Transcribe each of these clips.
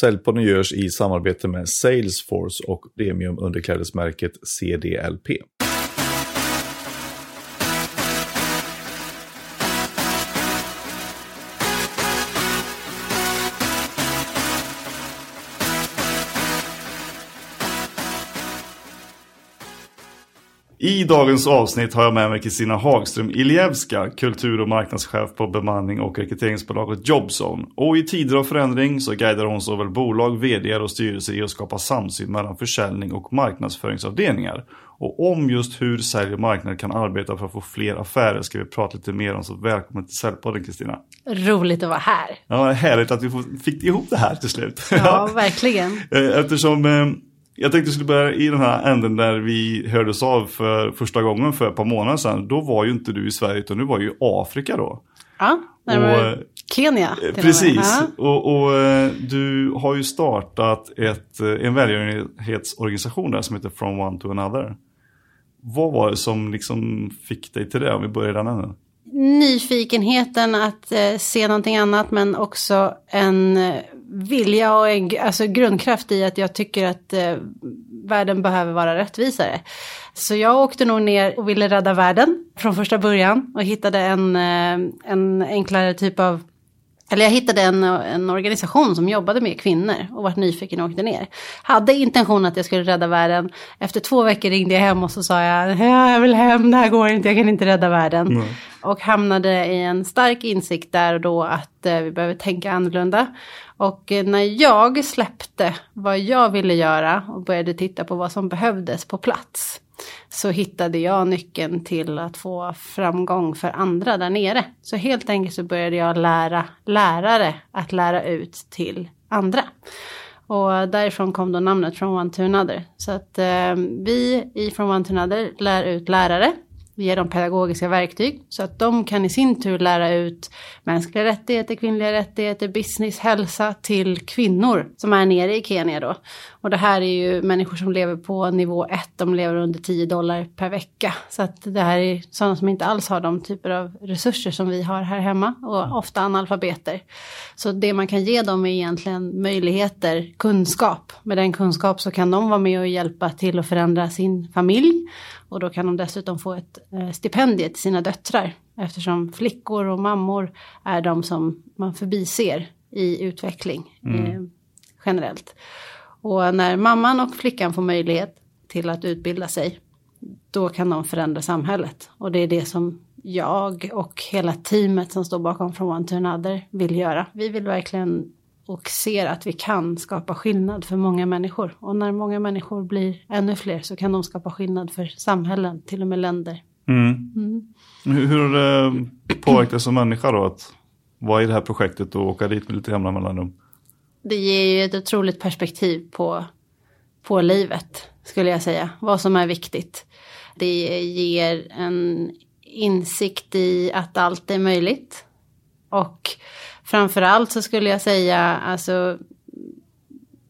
Säljpodden görs i samarbete med Salesforce och premiumunderklädesmärket CDLP. I dagens avsnitt har jag med mig Kristina Hagström Ilievska, kultur och marknadschef på bemanning och rekryteringsbolaget Jobzone. Och i tider av förändring så guidar hon såväl bolag, vd och styrelse i att skapa samsyn mellan försäljning och marknadsföringsavdelningar. Och om just hur sälj och marknad kan arbeta för att få fler affärer ska vi prata lite mer om, så välkommen till Säljpodden Kristina. Roligt att vara här. Ja, härligt att vi fick ihop det här till slut. Ja, verkligen. Eftersom eh, jag tänkte att skulle börja i den här änden där vi hördes av för första gången för ett par månader sedan. Då var ju inte du i Sverige utan du var ju Afrika då. Ja, närmare och, Kenya. Precis, och, och, eh, du har ju startat ett, eh, en välgörenhetsorganisation där som heter From One to Another. Vad var det som liksom fick dig till det om vi börjar i den änden? Nyfikenheten att eh, se någonting annat men också en eh, vilja och en alltså grundkraft i att jag tycker att eh, världen behöver vara rättvisare. Så jag åkte nog ner och ville rädda världen från första början och hittade en, eh, en enklare typ av eller jag hittade en, en organisation som jobbade med kvinnor och vart nyfiken och åkte ner. Hade intention att jag skulle rädda världen. Efter två veckor ringde jag hem och så sa jag, jag vill hem, det här går inte, jag kan inte rädda världen. Mm. Och hamnade i en stark insikt där och då att eh, vi behöver tänka annorlunda. Och eh, när jag släppte vad jag ville göra och började titta på vad som behövdes på plats så hittade jag nyckeln till att få framgång för andra där nere. Så helt enkelt så började jag lära lärare att lära ut till andra. Och därifrån kom då namnet From One to Another. Så att eh, vi i From One to Another lär ut lärare vi ger dem pedagogiska verktyg så att de kan i sin tur lära ut mänskliga rättigheter, kvinnliga rättigheter, business, hälsa till kvinnor som är nere i Kenya då. Och det här är ju människor som lever på nivå 1, de lever under 10 dollar per vecka. Så att det här är sådana som inte alls har de typer av resurser som vi har här hemma och ofta analfabeter. Så det man kan ge dem är egentligen möjligheter, kunskap. Med den kunskap så kan de vara med och hjälpa till att förändra sin familj och då kan de dessutom få ett eh, stipendium till sina döttrar. Eftersom flickor och mammor är de som man förbiser i utveckling mm. eh, generellt. Och när mamman och flickan får möjlighet till att utbilda sig, då kan de förändra samhället. Och det är det som jag och hela teamet som står bakom From One to Another vill göra. Vi vill verkligen och ser att vi kan skapa skillnad för många människor. Och när många människor blir ännu fler så kan de skapa skillnad för samhällen, till och med länder. Mm. Mm. Hur, hur har det påverkat som människa då att vara i det här projektet och åka dit med lite jämna mellanrum? Det ger ju ett otroligt perspektiv på, på livet, skulle jag säga. Vad som är viktigt. Det ger en insikt i att allt är möjligt. Och framförallt så skulle jag säga, alltså,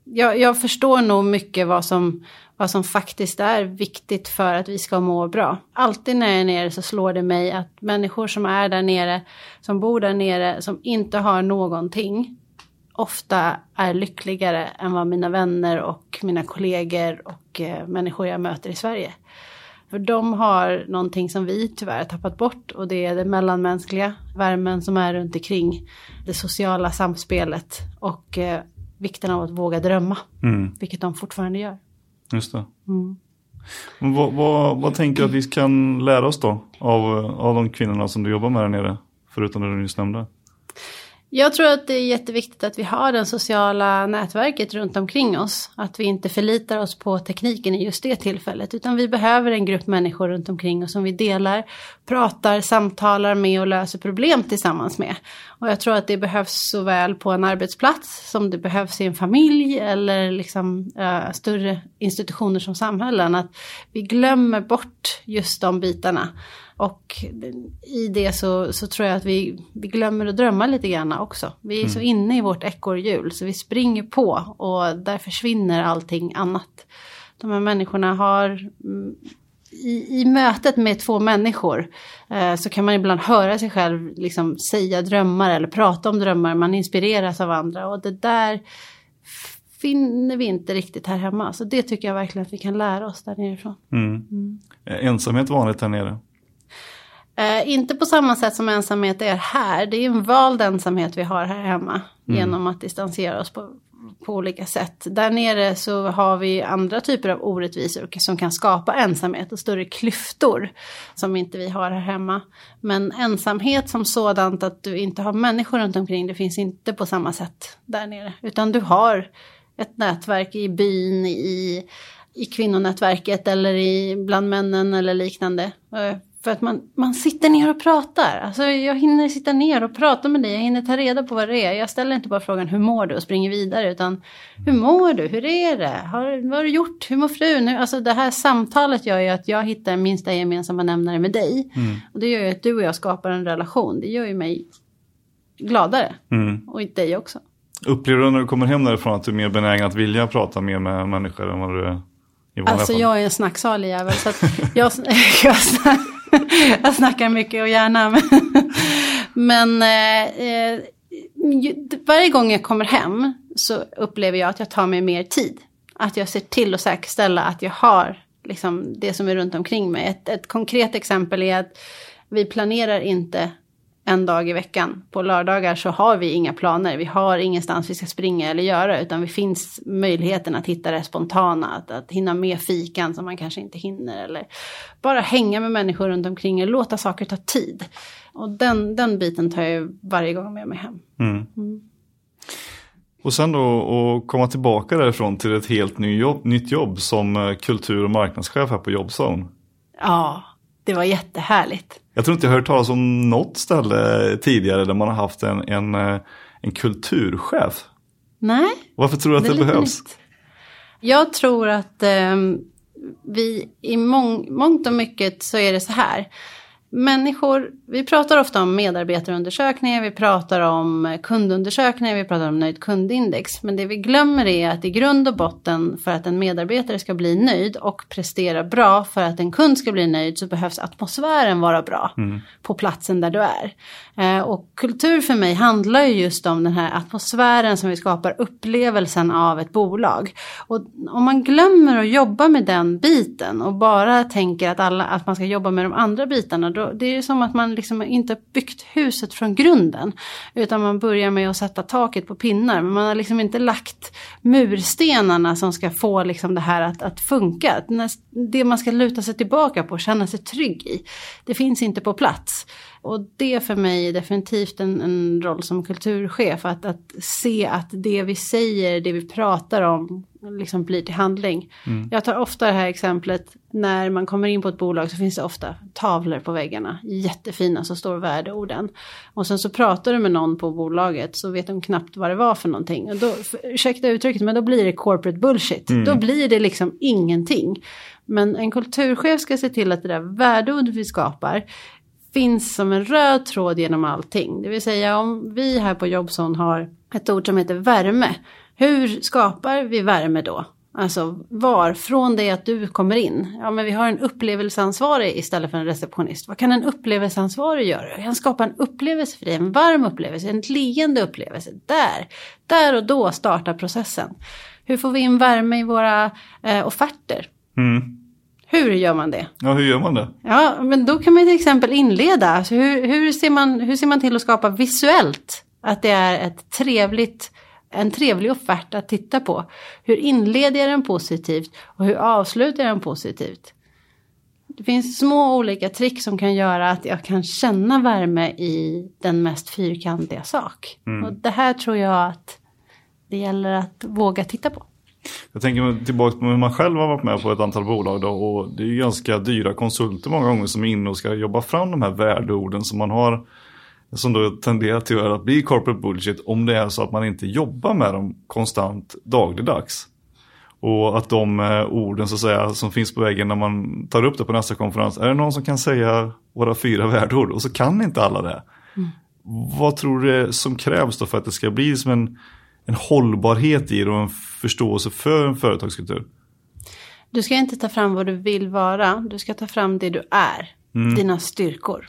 jag, jag förstår nog mycket vad som, vad som faktiskt är viktigt för att vi ska må bra. Alltid när jag är nere så slår det mig att människor som är där nere, som bor där nere, som inte har någonting, ofta är lyckligare än vad mina vänner och mina kollegor och eh, människor jag möter i Sverige. För de har någonting som vi tyvärr har tappat bort och det är det mellanmänskliga, värmen som är runt omkring, det sociala samspelet och eh, vikten av att våga drömma, mm. vilket de fortfarande gör. Just det. Mm. Vad, vad, vad, tänker du att vi kan lära oss då av, av de kvinnorna som du jobbar med där nere, förutom det du nyss nämnde? Jag tror att det är jätteviktigt att vi har det sociala nätverket runt omkring oss. Att vi inte förlitar oss på tekniken i just det tillfället. Utan vi behöver en grupp människor runt omkring oss som vi delar, pratar, samtalar med och löser problem tillsammans med. Och jag tror att det behövs såväl på en arbetsplats som det behövs i en familj eller liksom uh, större institutioner som samhällen. Att vi glömmer bort just de bitarna. Och i det så, så tror jag att vi, vi glömmer att drömma lite grann också. Vi är mm. så inne i vårt ekorrhjul så vi springer på och där försvinner allting annat. De här människorna har mm, i, i mötet med två människor eh, så kan man ibland höra sig själv liksom säga drömmar eller prata om drömmar. Man inspireras av andra och det där finner vi inte riktigt här hemma. Så det tycker jag verkligen att vi kan lära oss där nerifrån. Mm. Är ensamhet vanligt här nere? Eh, inte på samma sätt som ensamhet är här. Det är en vald ensamhet vi har här hemma. Mm. Genom att distansera oss på, på olika sätt. Där nere så har vi andra typer av orättvisor som kan skapa ensamhet och större klyftor. Som inte vi har här hemma. Men ensamhet som sådant att du inte har människor runt omkring. Det finns inte på samma sätt där nere. Utan du har ett nätverk i byn, i, i kvinnonätverket eller i, bland männen eller liknande. För att man, man sitter ner och pratar. Alltså jag hinner sitta ner och prata med dig. Jag hinner ta reda på vad det är. Jag ställer inte bara frågan hur mår du och springer vidare. Utan hur mår du? Hur är det? Har, vad har du gjort? Hur mår frun? Alltså det här samtalet gör ju att jag hittar minsta gemensamma nämnare med dig. Mm. Och det gör ju att du och jag skapar en relation. Det gör ju mig gladare. Mm. Och dig också. Upplever du när du kommer hem därifrån att du är mer benägen att vilja prata mer med människor än vad du är i vanliga Alltså fall? jag är en snacksalig jävel. Så jag, jag, jag snackar mycket och gärna. Men eh, eh varje gång jag kommer hem så upplever jag att jag tar mig mer tid. Att jag ser till att säkerställa att jag har liksom, det som är runt omkring mig. Ett, ett konkret exempel är att vi planerar inte en dag i veckan. På lördagar så har vi inga planer. Vi har ingenstans vi ska springa eller göra. Utan det finns möjligheten att hitta det spontana. Att, att hinna med fikan som man kanske inte hinner. Eller bara hänga med människor runt omkring och låta saker ta tid. Och den, den biten tar jag varje gång med mig hem. Mm. Mm. Och sen då att komma tillbaka därifrån till ett helt ny jobb, nytt jobb som kultur och marknadschef här på Jobzone. Ja, det var jättehärligt. Jag tror inte jag hört talas om något ställe tidigare där man har haft en, en, eh, en kulturchef. Nej. Varför tror du att det, det behövs? Nytt. Jag tror att eh, vi i mång, mångt och mycket så är det så här människor, vi pratar ofta om medarbetarundersökningar, vi pratar om kundundersökningar, vi pratar om nöjd kundindex. Men det vi glömmer är att i grund och botten för att en medarbetare ska bli nöjd och prestera bra för att en kund ska bli nöjd så behövs atmosfären vara bra mm. på platsen där du är. Eh, och kultur för mig handlar ju just om den här atmosfären som vi skapar, upplevelsen av ett bolag. Och om man glömmer att jobba med den biten och bara tänker att, alla, att man ska jobba med de andra bitarna, och det är som att man liksom inte byggt huset från grunden. Utan man börjar med att sätta taket på pinnar, men man har liksom inte lagt murstenarna som ska få liksom det här att, att funka. Det man ska luta sig tillbaka på, och känna sig trygg i, det finns inte på plats. Och det för mig är definitivt en, en roll som kulturchef. Att, att se att det vi säger, det vi pratar om, liksom blir till handling. Mm. Jag tar ofta det här exemplet, när man kommer in på ett bolag så finns det ofta tavlor på väggarna. Jättefina, så står värdeorden. Och sen så pratar du med någon på bolaget så vet de knappt vad det var för någonting. Och då, ursäkta uttrycket, men då blir det corporate bullshit. Mm. Då blir det liksom ingenting. Men en kulturchef ska se till att det där värdeordet vi skapar finns som en röd tråd genom allting. Det vill säga om vi här på Jobson har ett ord som heter värme. Hur skapar vi värme då? Alltså var, från det att du kommer in. Ja men vi har en upplevelseansvarig istället för en receptionist. Vad kan en upplevelseansvarig göra? Jag kan skapa en upplevelse för dig, en varm upplevelse, en leende upplevelse. Där, där och då startar processen. Hur får vi in värme i våra eh, offerter? Mm. Hur gör man det? Ja, hur gör man det? Ja, men då kan man till exempel inleda. Alltså hur, hur, ser man, hur ser man till att skapa visuellt att det är ett trevligt, en trevlig offert att titta på? Hur inleder jag den positivt och hur avslutar jag den positivt? Det finns små olika trick som kan göra att jag kan känna värme i den mest fyrkantiga sak. Mm. Och det här tror jag att det gäller att våga titta på. Jag tänker tillbaka på hur man själv har varit med på ett antal bolag då, och det är ju ganska dyra konsulter många gånger som är inne och ska jobba fram de här värdeorden som man har som då tenderar till att bli corporate bullshit om det är så att man inte jobbar med dem konstant dagligdags. Och att de eh, orden så att säga som finns på väggen när man tar upp det på nästa konferens, är det någon som kan säga våra fyra värdeord? Och så kan inte alla det. Mm. Vad tror du som krävs då för att det ska bli som en en hållbarhet i det och en förståelse för en företagskultur? Du ska inte ta fram vad du vill vara, du ska ta fram det du är, mm. dina styrkor.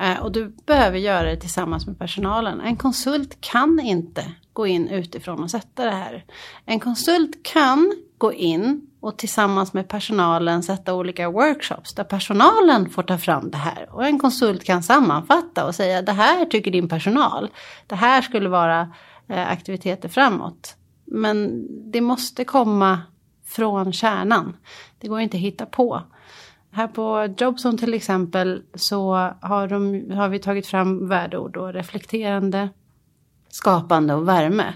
Eh, och du behöver göra det tillsammans med personalen. En konsult kan inte gå in utifrån och sätta det här. En konsult kan gå in och tillsammans med personalen sätta olika workshops där personalen får ta fram det här. Och en konsult kan sammanfatta och säga det här tycker din personal. Det här skulle vara Eh, aktiviteter framåt. Men det måste komma från kärnan. Det går inte att hitta på. Här på Jobson till exempel så har, de, har vi tagit fram värdeord och reflekterande, skapande och värme.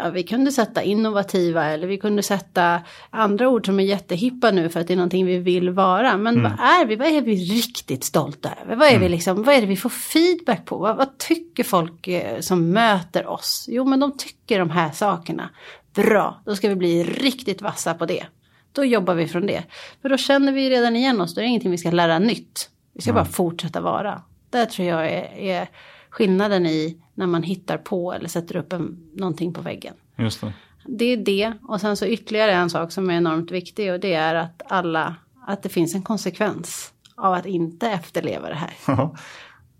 Ja, vi kunde sätta innovativa eller vi kunde sätta andra ord som är jättehippa nu för att det är någonting vi vill vara. Men mm. vad är vi? Vad är vi riktigt stolta över? Vad är, mm. vi liksom, vad är det vi får feedback på? Vad, vad, tycker folk eh, som möter oss? Jo, men de tycker de här sakerna. Bra, då ska vi bli riktigt vassa på det. Då jobbar vi från det. För då känner vi redan igen oss, då är det ingenting vi ska lära nytt. Vi ska mm. bara fortsätta vara. Det tror jag är, är, skillnaden i när man hittar på eller sätter upp en, någonting på väggen. Just det. det är det. Och sen så ytterligare en sak som är enormt viktig och det är att alla, att det finns en konsekvens av att inte efterleva det här.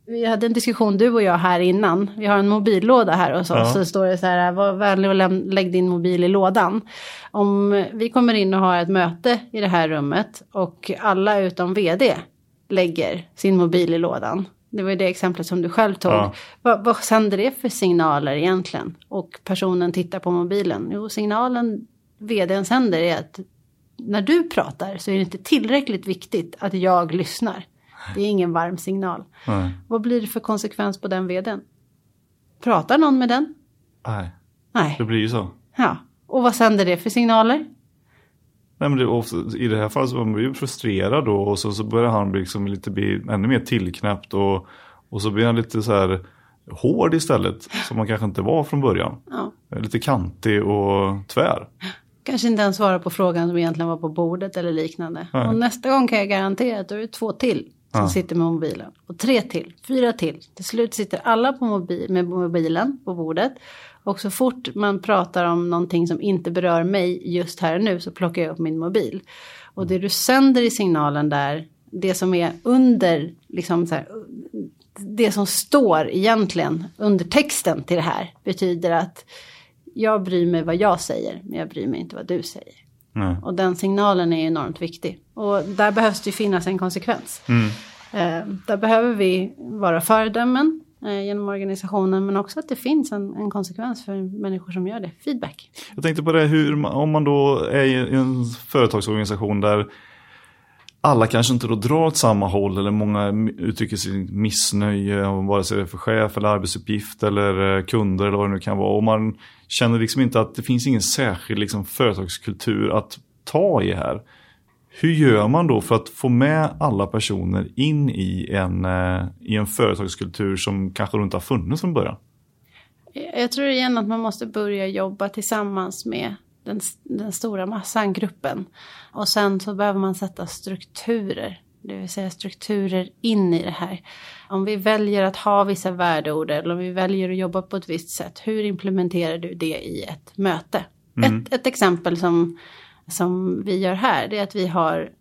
Vi hade en diskussion du och jag här innan. Vi har en mobillåda här hos oss. Ja. Så står det så här, var vänlig och lägg din mobil i lådan. Om vi kommer in och har ett möte i det här rummet och alla utom vd lägger sin mobil i lådan. Det var ju det exemplet som du själv tog. Ja. Vad, vad sänder det för signaler egentligen? Och personen tittar på mobilen. Jo, signalen vdn sänder är att när du pratar så är det inte tillräckligt viktigt att jag lyssnar. Det är ingen varm signal. Nej. Vad blir det för konsekvens på den vdn? Pratar någon med den? Nej. Nej. Det blir ju så. Ja. Och vad sänder det för signaler? Nej, men det, ofta, I det här fallet så var man ju frustrerad då och så, så börjar han liksom lite bli ännu mer tillknäppt och, och så blir han lite så här hård istället som man kanske inte var från början. Ja. Lite kantig och tvär. Kanske inte ens svara på frågan som egentligen var på bordet eller liknande. Nej. Och nästa gång kan jag garantera att då är två till som ja. sitter med mobilen. Och tre till, fyra till. Till slut sitter alla på mobil, med mobilen på bordet. Och så fort man pratar om någonting som inte berör mig just här och nu så plockar jag upp min mobil. Och det du sänder i signalen där, det som är under, liksom så här, det som står egentligen under texten till det här betyder att jag bryr mig vad jag säger, men jag bryr mig inte vad du säger. Mm. Och den signalen är enormt viktig. Och där behövs det finnas en konsekvens. Mm. Eh, där behöver vi vara föredömen eh, genom organisationen men också att det finns en, en, konsekvens för människor som gör det, feedback. Jag tänkte på det, hur, om man då är i en företagsorganisation där alla kanske inte då drar åt samma håll eller många uttrycker sitt missnöje om vare sig det är för chef eller arbetsuppgift eller eh, kunder eller vad det nu kan vara. Och man känner liksom inte att det finns ingen särskild liksom företagskultur att ta i här. Hur gör man då för att få med alla personer in i en, eh, i en företagskultur som kanske inte har funnits från början? Jag tror igen att man måste börja jobba tillsammans med den, den stora massan, gruppen. Och sen så behöver man sätta strukturer, det vill säga strukturer in i det här. Om vi väljer att ha vissa värdeord eller om vi väljer att jobba på ett visst sätt, hur implementerar du det i ett möte? Mm. Ett, ett exempel som, som vi gör här, det är att vi har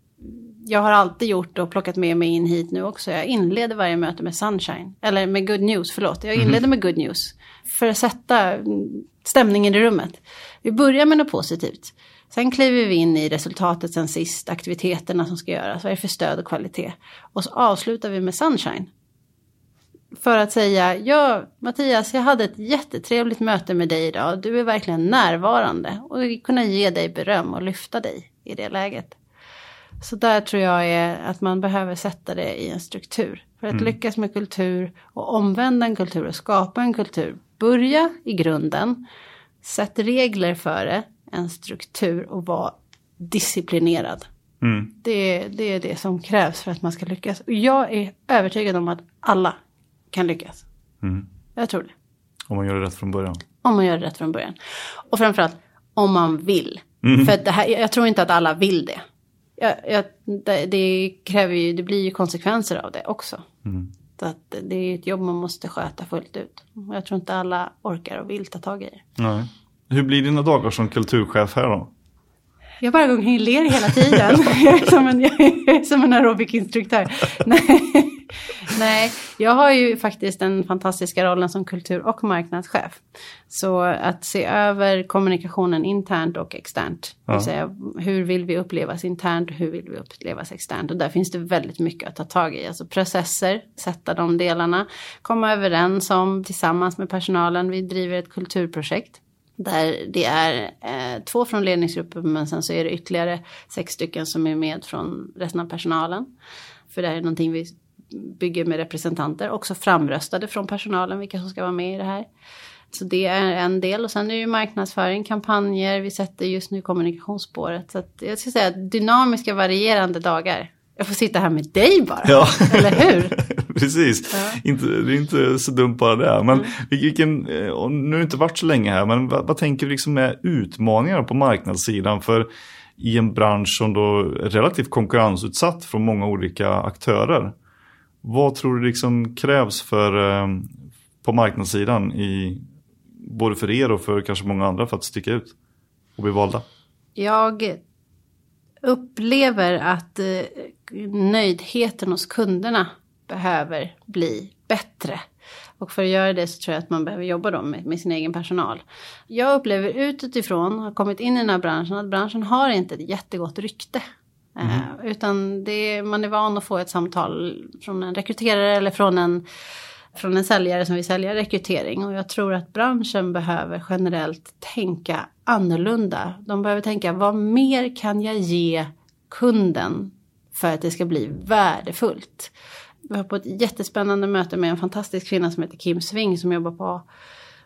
jag har alltid gjort och plockat med mig in hit nu också. Jag inleder varje möte med sunshine. Eller med good news, förlåt. Jag inleder mm. med good news. För att sätta stämningen i rummet. Vi börjar med något positivt. Sen kliver vi in i resultatet sen sist, aktiviteterna som ska göras, vad är det för stöd och kvalitet. Och så avslutar vi med sunshine. För att säga, ja Mattias, jag hade ett jättetrevligt möte med dig idag. Du är verkligen närvarande och kunna ge dig beröm och lyfta dig i det läget. Så där tror jag är att man behöver sätta det i en struktur. För att mm. lyckas med kultur och omvända en kultur och skapa en kultur. Börja i grunden Sätt regler för det, en struktur och var disciplinerad. Mm. Det, det är det som krävs för att man ska lyckas. Och jag är övertygad om att alla kan lyckas. Mm. Jag tror det. Om man gör det rätt från början. Om man gör det rätt från början. Och framförallt om man vill. Mm. För det här, jag tror inte att alla vill det. Jag, jag, det, det, kräver ju, det blir ju konsekvenser av det också. Mm. Så att det är ett jobb man måste sköta fullt ut. Och jag tror inte alla orkar och vill ta tag i det. Nej. Hur blir dina dagar som kulturchef här då? Jag bara går omkring och ler hela tiden. jag, är som en, jag är som en aerobic-instruktör. Nej, jag har ju faktiskt den fantastiska rollen som kultur och marknadschef. Så att se över kommunikationen internt och externt. Det vill säga hur vill vi upplevas internt och hur vill vi upplevas externt. Och där finns det väldigt mycket att ta tag i. Alltså processer, sätta de delarna. Komma överens om tillsammans med personalen. Vi driver ett kulturprojekt. Där det är eh, två från ledningsgruppen men sen så är det ytterligare sex stycken som är med från resten av personalen. För det här är någonting vi bygger med representanter, också framröstade från personalen vilka som ska vara med i det här. Så det är en del och sen är ju marknadsföring, kampanjer, vi sätter just nu kommunikationsspåret. Så att jag ska säga dynamiska varierande dagar. Jag får sitta här med dig bara, Ja. eller hur? Precis, Ja. inte, det är inte så dumt bara det. Men Mm. vilken, eh, nu har det inte varit så länge här, men vad, vad tänker du liksom är utmaningar på marknadssidan? För i en bransch som då är relativt konkurrensutsatt från många olika aktörer. Vad tror du liksom krävs för, eh, på marknadssidan i, både för er och för kanske många andra för att sticka ut och bli valda? Jag upplever att eh, nöjdheten hos kunderna behöver bli bättre. Och för att göra det så tror jag att man behöver jobba då med, med sin egen personal. Jag upplever utifrån, har kommit in i den här branschen, att branschen har inte ett jättegott rykte. Mm. utan det, man är van att få ett samtal från en rekryterare eller från en, från en säljare som vill sälja rekrytering. Och jag tror att branschen behöver generellt tänka annorlunda. De behöver tänka vad mer kan jag ge kunden för att det ska bli värdefullt. Vi var på ett jättespännande möte med en fantastisk kvinna som heter Kim Sving som jobbar på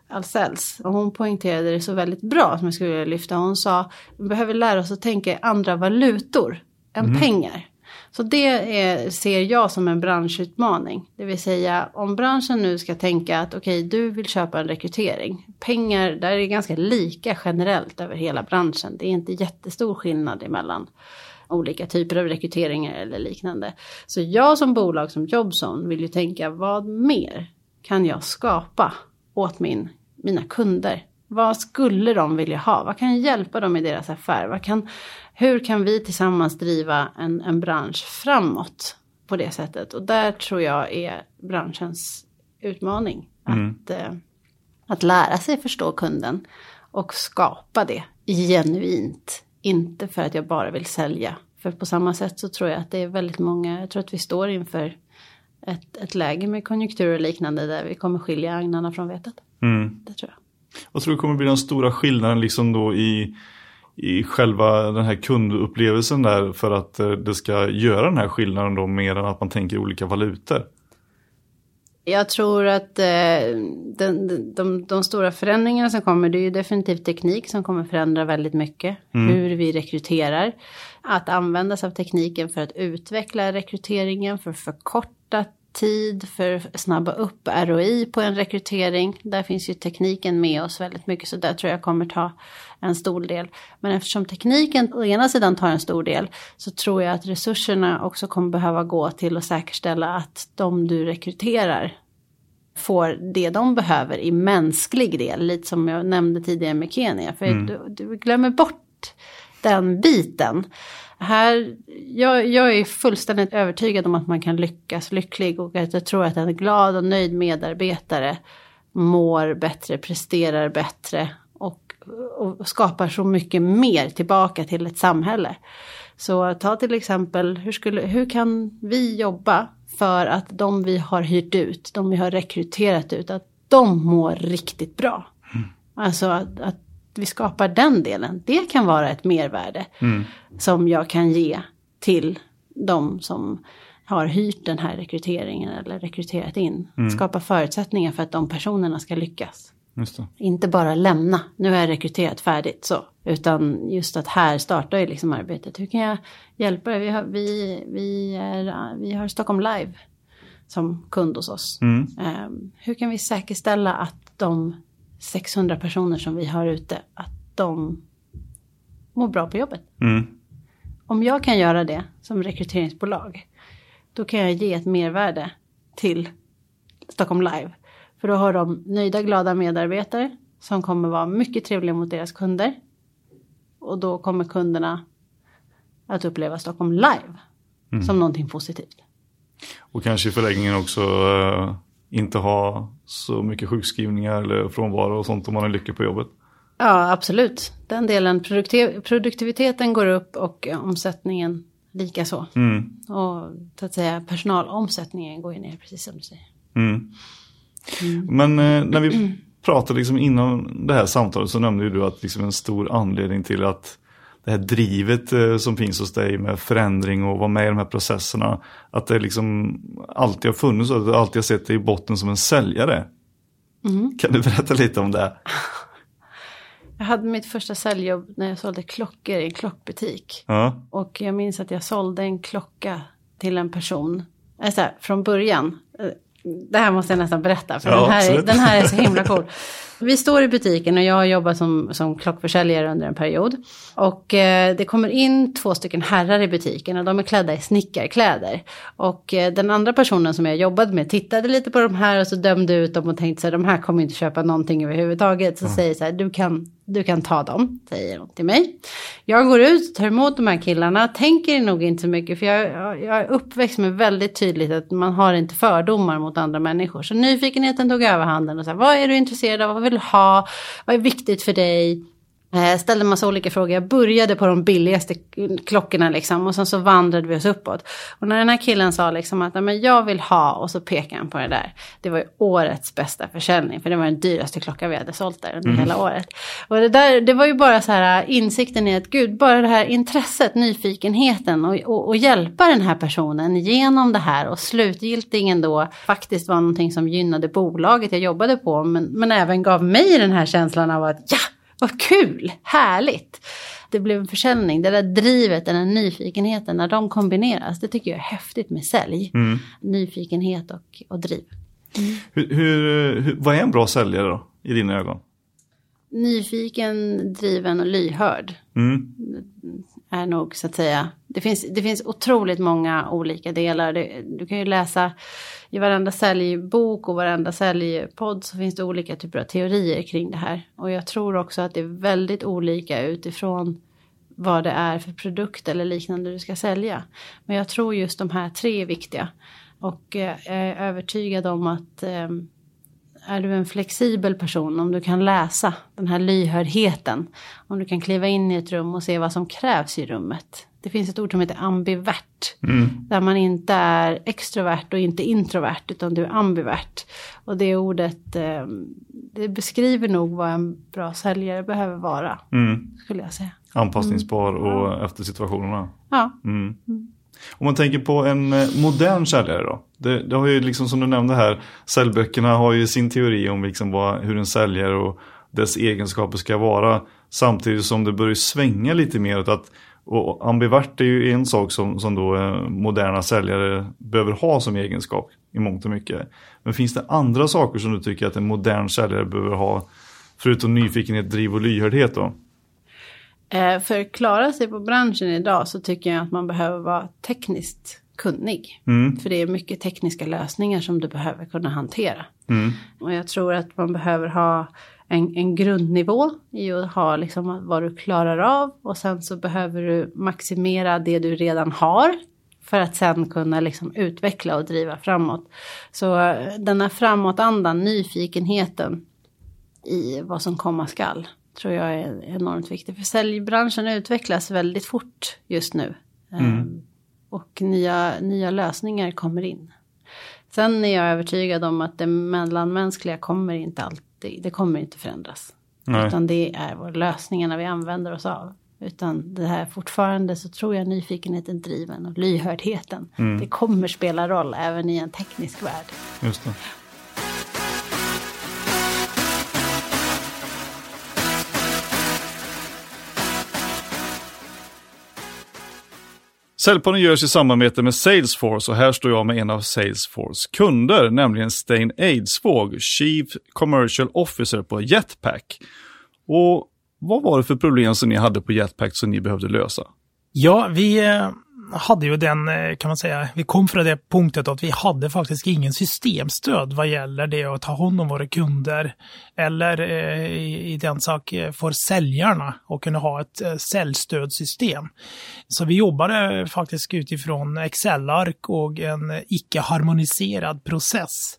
Ahlsells. Och hon poängterade det så väldigt bra som jag skulle vilja lyfta. Hon sa vi behöver lära oss att tänka i andra valutor än pengar. Så det är, ser jag som en branschutmaning. Det vill säga om branschen nu ska tänka att okej du vill köpa en rekrytering. Pengar, där är det ganska lika generellt över hela branschen. Det är inte jättestor skillnad emellan olika typer av rekryteringar eller liknande. Så jag som bolag som Jobzone vill ju tänka vad mer kan jag skapa åt min, mina kunder? Vad skulle de vilja ha? Vad kan hjälpa dem i deras affär? Vad kan, hur kan vi tillsammans driva en, en bransch framåt på det sättet? Och där tror jag är branschens utmaning. Att, eh, att lära sig förstå kunden och skapa det genuint. Inte för att jag bara vill sälja. För på samma sätt så tror jag att det är väldigt många, jag tror att vi står inför ett, ett läge med konjunktur och liknande där vi kommer skilja agnarna från vetet. Mm. Det tror jag. Vad tror du kommer bli den stora skillnaden liksom då i, i själva den här kundupplevelsen där för att eh, det ska göra den här skillnaden då mer än att man tänker olika valutor? Jag tror att eh, den, de, de, stora förändringarna som kommer, det är ju definitivt teknik som kommer förändra väldigt mycket. Hur vi rekryterar. Att använda sig av tekniken för att utveckla rekryteringen, för att förkorta tid, för att snabba upp ROI på en rekrytering. Där finns ju tekniken med oss väldigt mycket, så där tror jag kommer ta en stor del. Men eftersom tekniken å ena sidan tar en stor del, så tror jag att resurserna också kommer behöva gå till att säkerställa att de du rekryterar får det de behöver i mänsklig del, lite som jag nämnde tidigare med Kenya. För du, du glömmer bort den biten. Här, jag, jag är fullständigt övertygad om att man kan lyckas lycklig och att jag tror att en glad och nöjd medarbetare mår bättre, presterar bättre och, och skapar så mycket mer tillbaka till ett samhälle. Så ta till exempel, hur, skulle, hur kan vi jobba för att de vi har hyrt ut, de vi har rekryterat ut, att de mår riktigt bra. Alltså att, att vi skapar den delen, det kan vara ett mervärde som jag kan ge till de som har hyrt den här rekryteringen eller rekryterat in. Skapa förutsättningar för att de personerna ska lyckas. Inte bara lämna, nu har jag rekryterat färdigt så. Utan just att här startar ju liksom arbetet. Hur kan jag hjälpa dig? Vi har, vi, vi, är, vi har Stockholm Live som kund hos oss. Mm. Ehm, hur kan vi säkerställa att de 600 personer som vi har ute, att de mår bra på jobbet? Mm. Om jag kan göra det som rekryteringsbolag, då kan jag ge ett mervärde till Stockholm Live. För då har de nöjda, glada medarbetare som kommer vara mycket trevliga mot deras kunder. Och då kommer kunderna att uppleva Stockholm Live som någonting positivt. Och kanske i förlängningen också uh, inte ha så mycket sjukskrivningar eller frånvaro och sånt om man är lycklig på jobbet. Ja, absolut. Den delen, produktiv produktiviteten går upp och omsättningen likaså. Mm. Och så att säga personalomsättningen går ju ner, precis som du säger. Mm. Mm. Men eh, när vi pratade liksom innan det här samtalet så nämnde du att liksom en stor anledning till att det här drivet eh, som finns hos dig med förändring och vara med i de här processerna. Att det liksom alltid har funnits och att du alltid har sett dig i botten som en säljare. Mm. Kan du berätta lite om det? Jag hade mitt första säljjobb när jag sålde klockor i en klockbutik. Ja. Och jag minns att jag sålde en klocka till en person. Alltså, från början. Eh, det här måste jag nästan berätta, för ja, den, här, den här är så himla cool. Vi står i butiken och jag har jobbat som, som klockförsäljare under en period. Och eh, det kommer in två stycken herrar i butiken och de är klädda i snickarkläder. Och eh, den andra personen som jag jobbade med tittade lite på de här och så dömde ut dem och tänkte så här, de här kommer inte köpa någonting överhuvudtaget. Så mm. säger så här, du kan, du kan ta dem, säger de till mig. Jag går ut, tar emot de här killarna, tänker nog inte så mycket för jag, jag är uppväxt med väldigt tydligt att man har inte fördomar mot andra människor. Så nyfikenheten tog överhanden och så här, vad är du intresserad av, vad vill vill ha, vad är viktigt för dig? Eh, ställde massa olika frågor. Jag började på de billigaste klockorna liksom och sen så vandrade vi oss uppåt. Och när den här killen sa liksom att men jag vill ha och så pekade han på det där. Det var ju årets bästa försäljning för det var den dyraste klocka vi hade sålt där under mm. hela året. Och det, där, det var ju bara så här insikten i att gud, bara det här intresset, nyfikenheten och, och, och hjälpa den här personen genom det här och slutgiltingen då faktiskt var någonting som gynnade bolaget jag jobbade på men, men även gav mig den här känslan av att ja, vad kul, härligt. Det blev en försäljning, det där drivet, den där nyfikenheten, när de kombineras, det tycker jag är häftigt med sälj. Mm. Nyfikenhet och, och driv. Mm. Hur, hur, hur, vad är en bra säljare då, i dina ögon? Nyfiken, driven och lyhörd. Mm. Är nog så att säga. Det finns, det finns otroligt många olika delar. Det, du kan ju läsa i varenda säljbok och varenda säljpodd så finns det olika typer av teorier kring det här. Och jag tror också att det är väldigt olika utifrån vad det är för produkt eller liknande du ska sälja. Men jag tror just de här tre är viktiga. Och eh, jag är övertygad om att eh, är du en flexibel person, om du kan läsa den här lyhördheten, om du kan kliva in i ett rum och se vad som krävs i rummet, det finns ett ord som heter ambivert. Mm. Där man inte är extrovert och inte introvert utan du är ambivert. Och det ordet eh, det beskriver nog vad en bra säljare behöver vara. Mm. Skulle jag säga. Anpassningsbar mm. och efter situationerna. Ja. Om man tänker på en eh, modern säljare då. Det, det, har ju liksom som du nämnde här, säljböckerna har ju sin teori om liksom vad, hur en säljare och dess egenskaper ska vara. Samtidigt som det börjar svänga lite mer åt att och ambivert är ju en sak som, som då eh, moderna säljare behöver ha som egenskap i mångt och mycket. Men finns det andra saker som du tycker att en modern säljare behöver ha förutom nyfikenhet, driv och lyhördhet då? Eh, för att klara sig på branschen idag så tycker jag att man behöver vara tekniskt kunnig. Mm. För det är mycket tekniska lösningar som du behöver kunna hantera. Mm. Och jag tror att man behöver ha en, en grundnivå i att ha liksom vad du klarar av och sen så behöver du maximera det du redan har för att sen kunna liksom utveckla och driva framåt. Så eh, den här framåtandan, nyfikenheten i vad som komma skall tror jag är enormt viktig. För säljbranschen utvecklas väldigt fort just nu. Mm. Um, och nya, nya lösningar kommer in. Sen är jag övertygad om att det mellanmänskliga kommer inte alltid det, kommer inte förändras. Nej. Utan det är lösningarna vi använder oss av. Utan det här fortfarande så tror jag nyfikenheten, driven och lyhördheten. Mm. Det kommer spela roll även i en teknisk värld. Just det. Säljpodden görs i samarbete med Salesforce och här står jag med en av Salesforce kunder, nämligen Stein Eidsvåg, Chief Commercial Officer på Jetpack. Och vad var det för problem som ni hade på Jetpack som ni behövde lösa? Ja, vi, eh, hade ju den, eh, kan man säga, vi kom från det punktet att vi hade faktiskt ingen systemstöd vad gäller det att ta hand om våra kunder eller eh, i, i den sak eh, för säljarna och kunna ha ett eh, säljstödsystem. Så vi jobbade faktiskt utifrån Excel-ark och en icke-harmoniserad process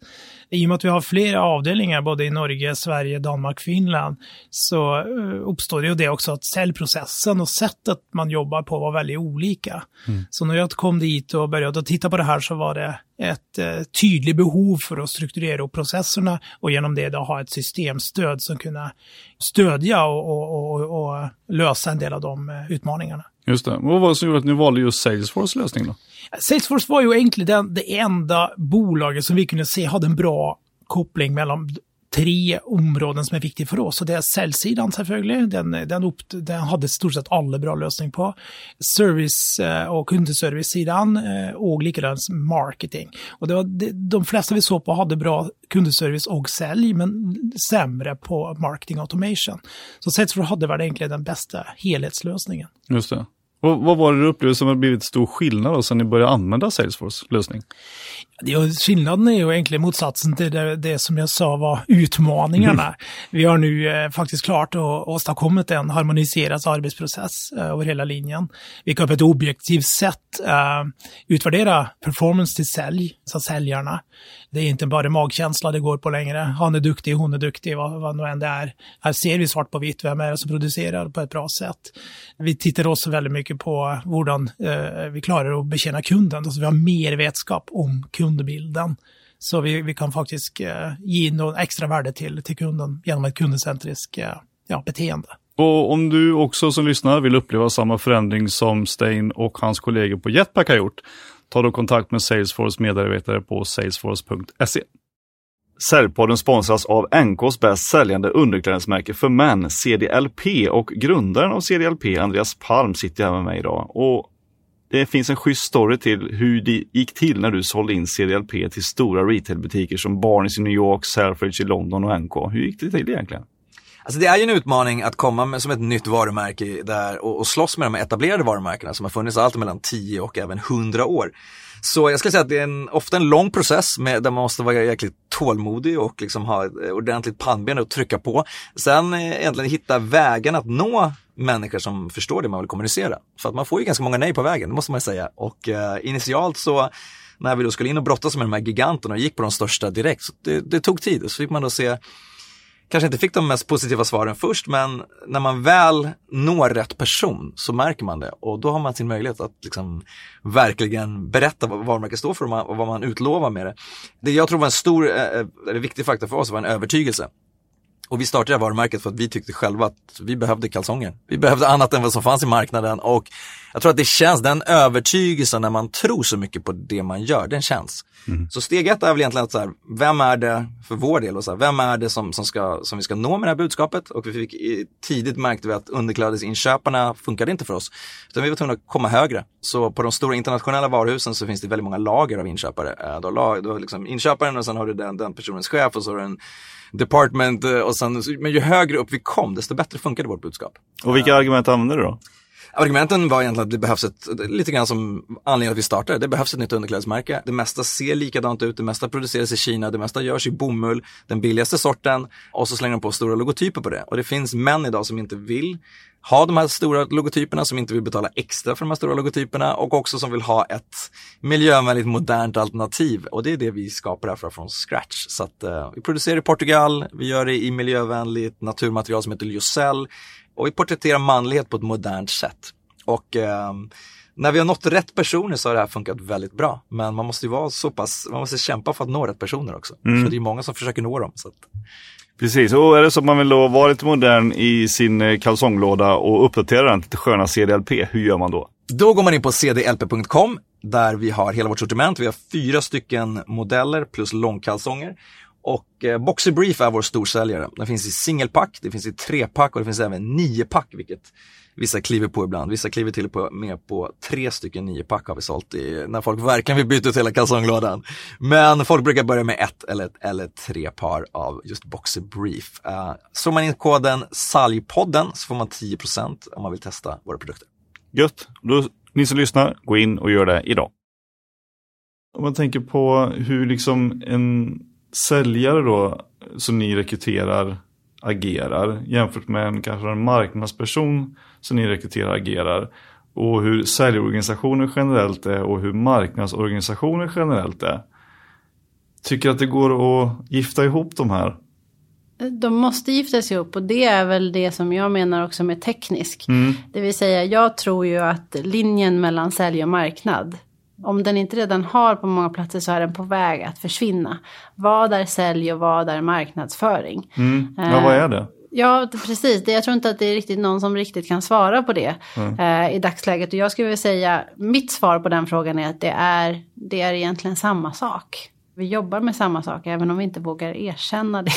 i och med att vi har flera avdelningar både i Norge, Sverige, Danmark, Finland så eh, uppstår det ju det också att säljprocessen och sättet man jobbar på var väldigt olika. Mm. Så när jag kom dit och började titta på det här så var det ett eh, tydligt behov för att strukturera upp processerna och genom det då ha ett systemstöd som kunde stödja och, och, och, och lösa en del av de eh, utmaningarna. Just det. vad var det som gjorde att ni valde just Salesforce lösning då? Salesforce var ju egentligen det enda bolaget som vi kunde se hade en bra koppling mellan tre områden som är viktiga för oss. Och det är säljsidan selvfølgelig. Den, den, upp, den hade stort sett alla bra lösning på. Service eh, och kundeservice-sidan eh, och likadant marketing. Och det var, de flesta vi såg på hade bra kundservice och sälj, men sämre på marketing automation. Så Salesforce hade väl egentligen den bästa helhetslösningen. Just det. Och vad var det du upplevde som har blivit stor skillnad då, sen ni började använda Salesforce lösning? Skillnaden är ju egentligen motsatsen till det, det som jag sa var utmaningarna. Mm. Vi har nu eh, faktiskt klart att åstadkommit en harmoniserad arbetsprocess eh, över hela linjen. Vi kan på ett objektivt sätt eh, utvärdera performance till sälj, så säljarna. Det är inte bara magkänsla det går på längre. Han är duktig, hon är duktig, vad, vad nu än det är. Här ser vi svart på vitt, vem är det som producerar på ett bra sätt. Vi tittar också väldigt mycket på hur eh, vi klarar att betjäna kunden. Alltså vi har mer vetskap om kundbilden. Så vi, vi kan faktiskt eh, ge något extra värde till, till kunden genom ett kundcentriskt eh, ja, beteende. Och om du också som lyssnar vill uppleva samma förändring som Stein och hans kollegor på Jetpack har gjort, ta då kontakt med Salesforce medarbetare på salesforce.se. Säljpodden sponsras av NKs bäst säljande underklädesmärke för män, CDLP och grundaren av CDLP, Andreas Palm, sitter här med mig idag. Och det finns en schysst story till hur det gick till när du sålde in CDLP till stora retailbutiker som Barnes i New York, Selfridge i London och NK. Hur gick det till egentligen? Alltså det är ju en utmaning att komma med som ett nytt varumärke där och, och slåss med de etablerade varumärkena som har funnits allt mellan 10 och även 100 år. Så jag skulle säga att det är en, ofta en lång process med, där man måste vara jäkligt tålmodig och liksom ha ett ordentligt pannben att trycka på. Sen eh, egentligen hitta vägen att nå människor som förstår det man vill kommunicera. För att man får ju ganska många nej på vägen, det måste man säga. Och eh, initialt så när vi då skulle in och brottas med de här giganterna och gick på de största direkt, så det, det tog tid. Så fick man då se kanske inte fick de mest positiva svaren först, men när man väl når rätt person så märker man det och då har man sin möjlighet att liksom verkligen berätta vad varumärket står för och vad man utlovar med det. Det jag tror var en stor, eh, eh, eller viktig faktor för oss var en övertygelse. Och vi startade varumärket för att vi tyckte själva att vi behövde kalsonger. Vi behövde annat än vad som fanns i marknaden och jag tror att det känns, den övertygelsen när man tror så mycket på det man gör, den känns. Mm. Så steg ett är väl egentligen att så här, vem är det för vår del och så här, vem är det som, som, ska, som vi ska nå med det här budskapet? Och vi fick, tidigt märkte vi att underklädesinköparna funkade inte för oss. Utan vi var tvungna att komma högre. Så på de stora internationella varuhusen så finns det väldigt många lager av inköpare. Eh, du har liksom inköparen och sen har du den, den personens chef och så har du en department eh, och sen, men ju högre upp vi kom desto bättre funkade vårt budskap. Och vilka argument använde du då? Argumenten var egentligen att det behövs ett, lite grann som anledningen att vi startade, det behövs ett nytt underklädesmärke. Det mesta ser likadant ut, det mesta produceras i Kina, det mesta görs i bomull, den billigaste sorten och så slänger de på stora logotyper på det. Och det finns män idag som inte vill ha de här stora logotyperna, som inte vill betala extra för de här stora logotyperna och också som vill ha ett miljövänligt modernt alternativ. Och det är det vi skapar här från scratch. Så att, uh, vi producerar i Portugal, vi gör det i miljövänligt naturmaterial som heter lyocell och vi porträtterar manlighet på ett modernt sätt. Och eh, när vi har nått rätt personer så har det här funkat väldigt bra. Men man måste ju vara så pass, man måste kämpa för att nå rätt personer också. Mm. Så det är många som försöker nå dem. Så att... Precis, och är det så att man vill då vara lite modern i sin eh, kalsonglåda och uppdatera den till sköna CDLP, hur gör man då? Då går man in på cdlp.com där vi har hela vårt sortiment. Vi har fyra stycken modeller plus långkalsonger. Och eh, Boxer Brief är vår storsäljare. Den finns i singelpack, det finns i trepack och det finns även niopack, vilket vissa kliver på ibland. Vissa kliver till på, med på tre stycken niopack har vi sålt i, när folk verkligen vill byta ut hela kalsonglådan. Men folk brukar börja med ett eller, eller tre par av just Boxer Brief. Uh, så man in koden SALJPodden så får man 10% om man vill testa våra produkter. Gött, då Ni som lyssnar, gå in och gör det idag. Om man tänker på hur liksom en säljare då som ni rekryterar agerar jämfört med en kanske en marknadsperson som ni rekryterar agerar och hur säljorganisationer generellt är och hur marknadsorganisationer generellt är. Tycker att det går att gifta ihop de här? De måste giftas ihop och det är väl det som jag menar också med teknisk. Mm. Det vill säga jag tror ju att linjen mellan sälj och marknad om den inte redan har på många platser så är den på väg att försvinna. Vad är sälj och vad är marknadsföring? Mm. Ja, vad är det? Ja, precis. Jag tror inte att det är riktigt någon som riktigt kan svara på det mm. eh, i dagsläget. Och jag skulle vilja säga, mitt svar på den frågan är att det är, det är egentligen samma sak. Vi jobbar med samma sak även om vi inte vågar erkänna det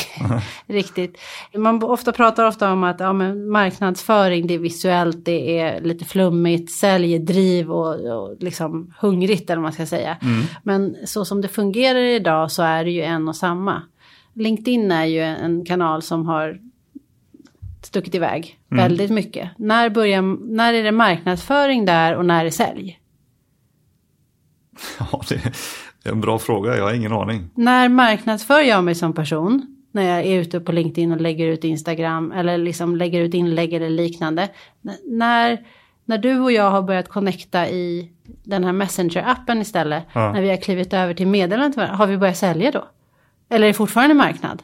riktigt. Man ofta pratar ofta om att ja, men marknadsföring det är visuellt, det är lite flummigt, säljdriv och, och liksom hungrigt eller vad man ska säga. Mm. Men så som det fungerar idag så är det ju en och samma. LinkedIn är ju en kanal som har stuckit iväg mm. väldigt mycket. När, börjar, när är det marknadsföring där och när är det sälj? Ja, det, är en bra fråga, jag har ingen aning. När marknadsför jag mig som person? När jag är ute på LinkedIn och lägger ut Instagram eller liksom lägger ut inlägg eller liknande. När, när du och jag har börjat connecta i den här Messenger-appen istället. Ja. När vi har klivit över till meddelandet, har vi börjat sälja då? Eller är det fortfarande marknad?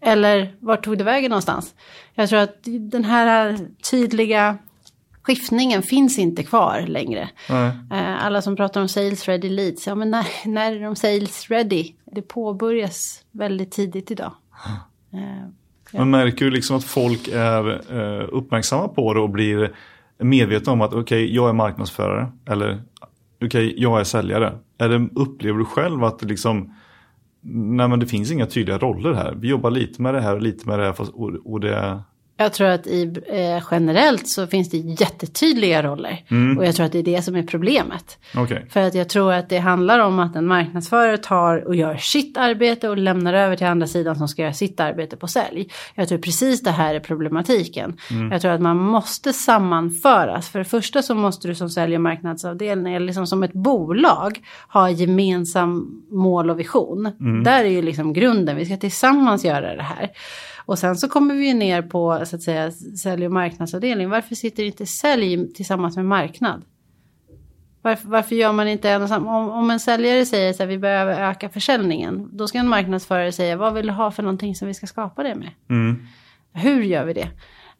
Eller vart tog det vägen någonstans? Jag tror att den här tydliga skiftningen finns inte kvar längre. Nej. Eh, alla som pratar om sales ready leads, ja men när, när är de sales ready? Det påbörjas väldigt tidigt idag. Eh, ja. Man märker ju liksom att folk är eh, uppmärksamma på det och blir medvetna om att okej, okay, jag är marknadsförare eller okej, okay, jag är säljare. Eller upplever du själv att liksom Nej men det finns inga tydliga roller här. Vi jobbar lite med det här och lite med det här fast, och, och det jag tror att i, eh, generellt så finns det jättetydliga roller. Mm. Och jag tror att det är det som är problemet. Okay. För att jag tror att det handlar om att en marknadsförare tar och gör sitt arbete och lämnar över till andra sidan som ska göra sitt arbete på sälj. Jag tror precis det här är problematiken. Mm. Jag tror att man måste sammanföras. För det första så måste du som sälj och marknadsavdelning, eller liksom som ett bolag, ha gemensam mål och vision. Mm. Där är ju liksom grunden, vi ska tillsammans göra det här. Och sen så kommer vi ner på så att säga sälj och marknadsavdelning. Varför sitter inte sälj tillsammans med marknad? Varför, varför gör man inte en och samma? Om, om en säljare säger att vi behöver öka försäljningen. Då ska en marknadsförare säga vad vill du ha för någonting som vi ska skapa det med? Mm. Hur gör vi det?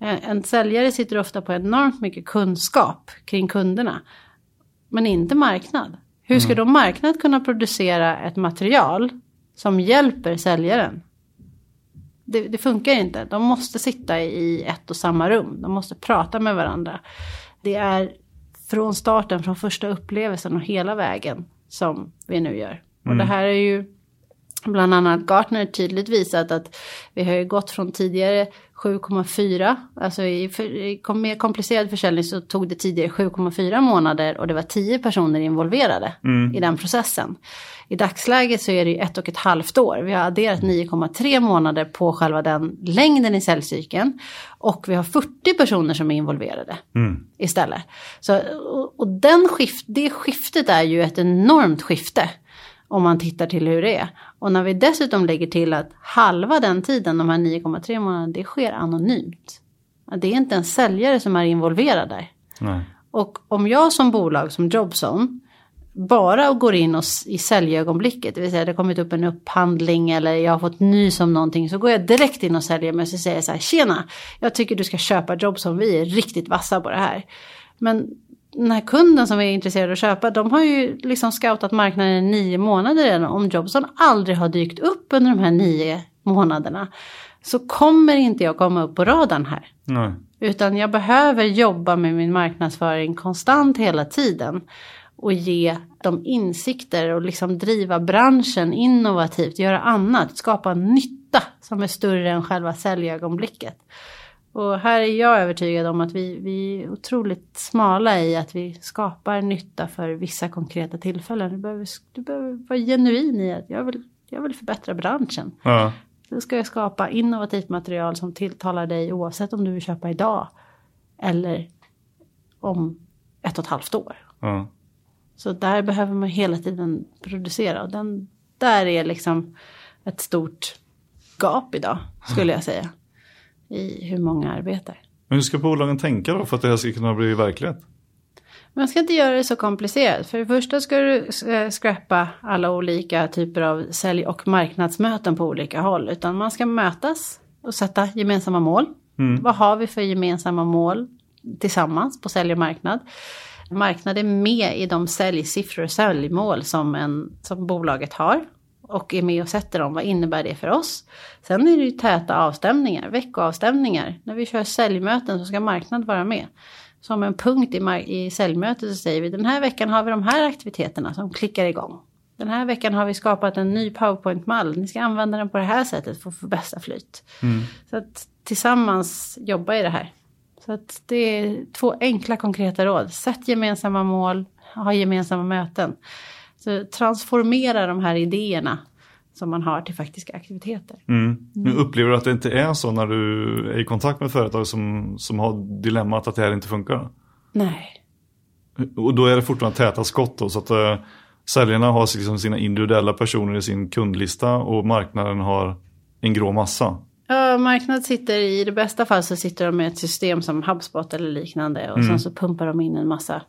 En säljare sitter ofta på enormt mycket kunskap kring kunderna. Men inte marknad. Hur ska mm. då marknad kunna producera ett material som hjälper säljaren? Det, det, funkar inte. De måste sitta i ett och samma rum. De måste prata med varandra. Det är från starten, från första upplevelsen och hela vägen som vi nu gör. Mm. Och det här är ju bland annat Gartner tydligt visat att vi har ju gått från tidigare 7,4, alltså i, för, i mer komplicerad försäljning så tog det tidigare 7,4 månader och det var 10 personer involverade mm. i den processen. I dagsläget så är det ett och ett halvt år. Vi har adderat 9,3 månader på själva den längden i säljcykeln. Och vi har 40 personer som är involverade mm. istället. Så, och, och den skift, det skiftet är ju ett enormt skifte. Om man tittar till hur det är. Och när vi dessutom lägger till att halva den tiden, de här 9,3 månaderna, det sker anonymt. Det är inte en säljare som är involverad där. Nej. Och om jag som bolag, som Jobson, bara går in och, i säljögonblicket, det vill säga det har kommit upp en upphandling eller jag har fått nys om någonting, så går jag direkt in och säljer mig och så säger jag så här, tjena, jag tycker du ska köpa Jobson, vi är riktigt vassa på det här. Men den här kunden som är intresserad av att köpa, de har ju liksom scoutat marknaden i nio månader redan. Om Jobson aldrig har dykt upp under de här nio månaderna så kommer inte jag komma upp på radarn här. Nej. Utan jag behöver jobba med min marknadsföring konstant hela tiden. Och ge dem insikter och liksom driva branschen innovativt, göra annat, skapa nytta som är större än själva säljögonblicket. Och här är jag övertygad om att vi, vi är otroligt smala i att vi skapar nytta för vissa konkreta tillfällen. Du behöver, du behöver vara genuin i att jag vill, jag vill förbättra branschen. Ja. Då ska jag skapa innovativt material som tilltalar dig oavsett om du vill köpa idag eller om ett och ett halvt år. Ja. Så där behöver man hela tiden producera. Och den, där är liksom ett stort gap idag, skulle jag säga. I hur många arbetar. Men hur ska bolagen tänka då för att det här ska kunna bli verklighet? Man ska inte göra det så komplicerat. För det första ska du eh, scrappa alla olika typer av sälj och marknadsmöten på olika håll. Utan man ska mötas och sätta gemensamma mål. Vad har vi för gemensamma mål tillsammans på sälj och marknad? Marknad är med i de säljsiffror och säljmål som, en, som bolaget har. Och är med och sätter dem. Vad innebär det för oss? Sen är det ju täta avstämningar, veckoavstämningar. När vi kör säljmöten så ska marknad vara med som en punkt i, i säljmötet så säger vi den här veckan har vi de här aktiviteterna som klickar igång. Den här veckan har vi skapat en ny powerpoint-mall. Ni ska använda den på det här sättet för att få bästa flyt. Så att tillsammans jobba i det här. Så att det är två enkla konkreta råd. Sätt gemensamma mål, ha gemensamma möten. Så transformera de här idéerna som man har till faktiska aktiviteter. Mm. Nu upplever du att det inte är så när du är i kontakt med företag som, som har dilemmat att det här inte funkar? Nej. Och då är det fortfarande täta skott då, så att äh, säljarna har liksom sina individuella personer i sin kundlista och marknaden har en grå massa. Ja, marknad sitter i det bästa fall så sitter de med ett system som HubSpot eller liknande och sen så pumpar de in en massa